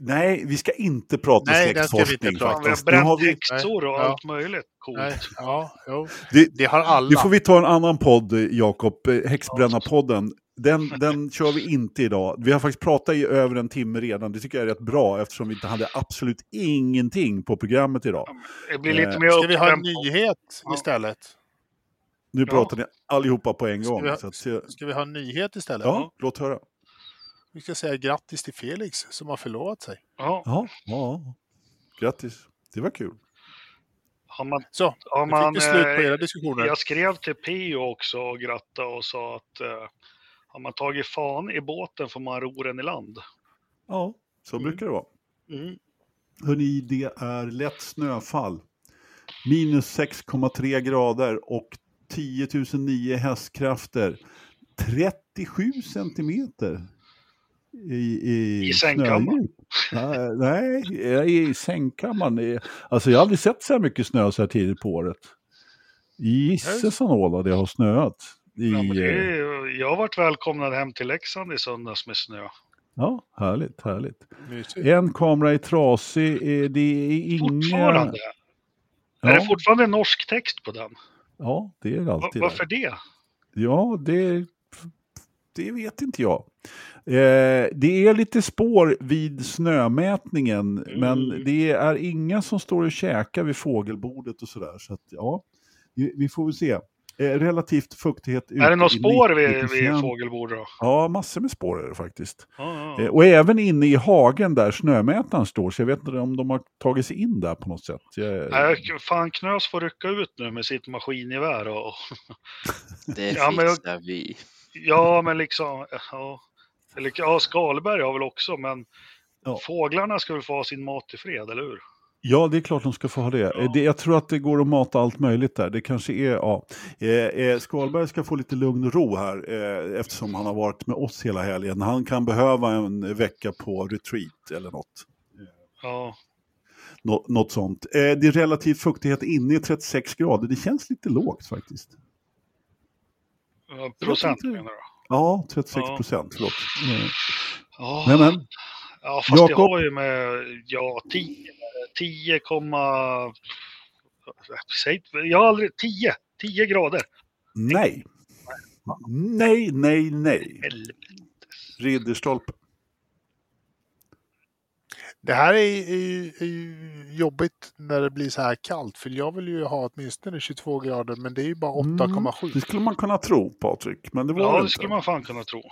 Nej, vi ska inte prata Nej, den ska vi inte släktforskning prata vi har. Nu bränt häxor och allt möjligt coolt. Nej, ja, jo. det, Det har alla. det får vi ta en annan podd, Jakob. eh, Häxbränna-podden. Den, den kör vi inte idag. Vi har faktiskt pratat i över en timme redan. Det tycker jag är rätt bra eftersom vi inte hade absolut ingenting på programmet idag. Det blir lite Eh, mer Ska vi ha en nyhet Ja. istället? Nu Ja. pratar ni allihopa på en Ska gång. vi ha- Så att, Ska vi ha en nyhet istället? ja, låt höra. Vi ska säga grattis till Felix som har förlovat sig. Ja, Ja, ja. Grattis. Det var kul. har man, Så, har nu man, fick vi slut på eh, era diskussioner. jag skrev till Pio också och grattade och sa att eh, har man tagit fan i båten får man ro den i land. Ja, så Mm. brukar det vara. Mm. Hörrni, det är lätt snöfall. Minus 6,3 grader och 10 009 hästkrafter. 37 centimeter i, i, I sängkammaren? Nej, nej, i sängkammaren. Det Alltså jag har aldrig sett så här mycket snö så här tidigt på året. Gisses anåla det har snöat. I, Ja, men det eh, är, jag har varit välkomnad hem till Leksand i söndags med snö. ja, härligt, härligt. Mysigt. En kamera är trasig, eh, det är inga... Fortfarande? Är det Ja, fortfarande norsk text på den? ja, det är Va- alltid varför där. det? Ja, det, det vet inte jag. Eh, det är lite spår vid snömätningen, men Mm. det är inga som står och käkar vid fågelbordet och sådär. Så att, ja, vi, vi får väl se. Eh, relativt fuktighet är det något i spår 90 vid, vid procent. fågelbord då? Ja, massor med spår är det faktiskt. Ja, Eh, ja. och även inne i hagen där snömätaren står, så jag vet inte om de har tagit sig in där på något sätt. Jag, Nej, fan Knös får rycka ut nu med sitt maskingevär och... Det Ja, men jag- fixar vi. Ja, men liksom... Ja, eller, ja Skalberg har väl också, men Ja. fåglarna ska väl få ha sin mat i fred, eller hur? Ja, det är klart de ska få ha det. Ja. det. Jag tror att det går att mata allt möjligt där. Det kanske är, ja. Eh, eh, Skalberg ska få lite lugn och ro här eh, eftersom han har varit med oss hela helgen. Han kan behöva en vecka på retreat eller något. Ja, Nå, något sånt. Eh, det är relativ fuktighet inne i 36 grader. Det känns lite lågt faktiskt. Ja procent menar du? Ja, 36 Ja. procent. Förlåt. Eh, Ja, men, men, ja fast det Jakob? har ju med, ja, 10, 10, komma- säg, jag har aldrig, 10, 10 grader. nej. Nej, nej, nej. Ridderstolpe. Det här är, är, är ju jobbigt när det blir så här kallt. För jag vill ju ha åtminstone 22 grader, men det är ju bara 8,7. Det skulle man kunna tro, Patrik. Men det var Ja, det det inte. skulle man fan kunna tro.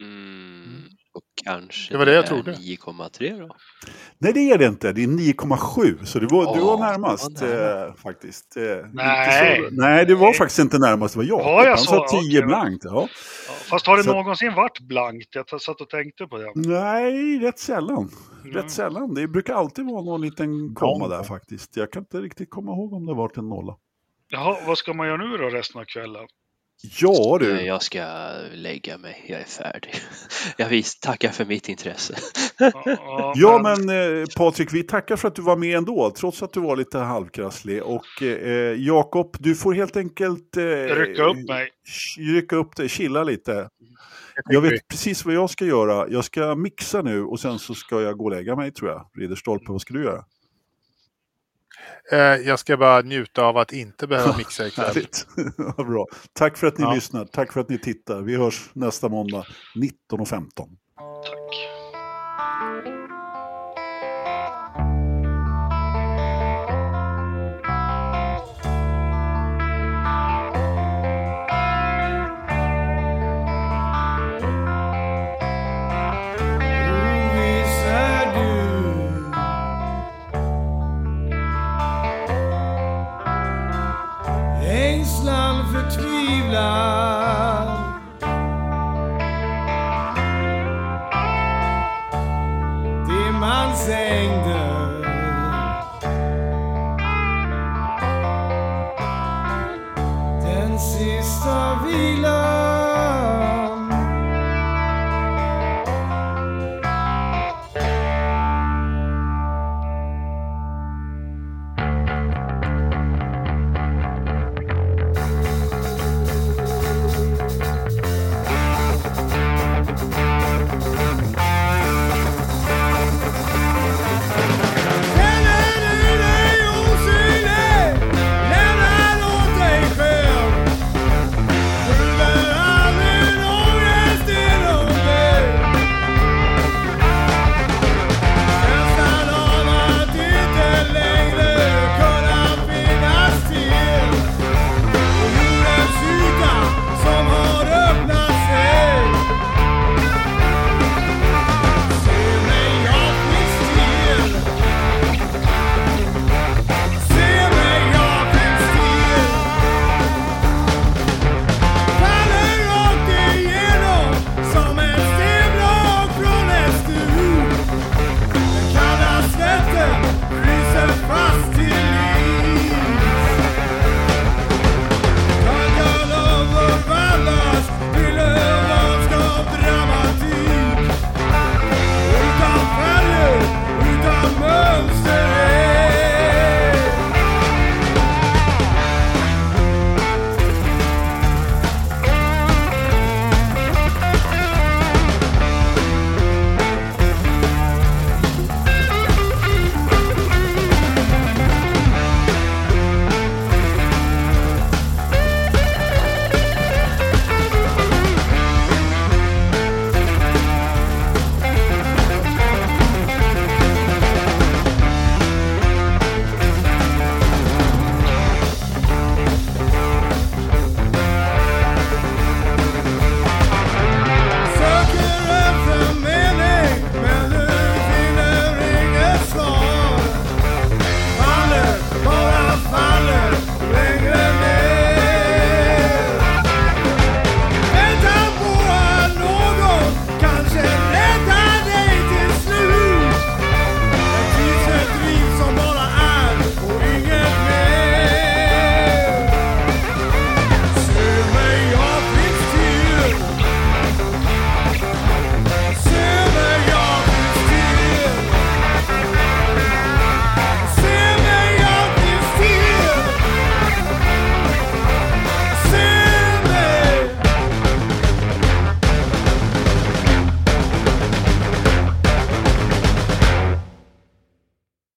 Mm. Och kanske Det var det jag trodde. 9,3 då. Nej, det är det inte. Det är 9,7. Så det var, du Ja, var närmast det var nära. eh, faktiskt. Eh, Nej. så- nej, det var faktiskt inte närmast. Det var jag. Var jag Han sa 10 Okej. blankt. Ja. Ja, fast har det Så- någonsin varit blankt? Jag satt och tänkte på det. Nej, rätt sällan. Mm. Rätt sällan. Det brukar alltid vara någon liten komma där faktiskt. Jag kan inte riktigt komma ihåg om det varit en nolla. Jaha, vad ska man göra nu då resten av kvällen? Ja Eh, du. Jag ska lägga mig, jag är färdig. Jag vis, tackar för mitt intresse. Ja, men eh, Patrik, vi tackar för att du var med ändå, trots att du var lite halvkrasslig. Och eh, Jakob, du får helt enkelt... Eh, Rycka upp mig. Rycka upp dig, chilla lite. Jag vet precis vad jag ska göra. Jag ska mixa nu och sen så ska jag gå och lägga mig tror jag. Ridderstolpe, vad ska du göra? Eh, Jag ska bara njuta av att inte behöva mixa ikväll. Vad bra. Tack för att ni Ja. lyssnar. Tack för att ni tittar. Vi hörs nästa måndag 19.15. Tack.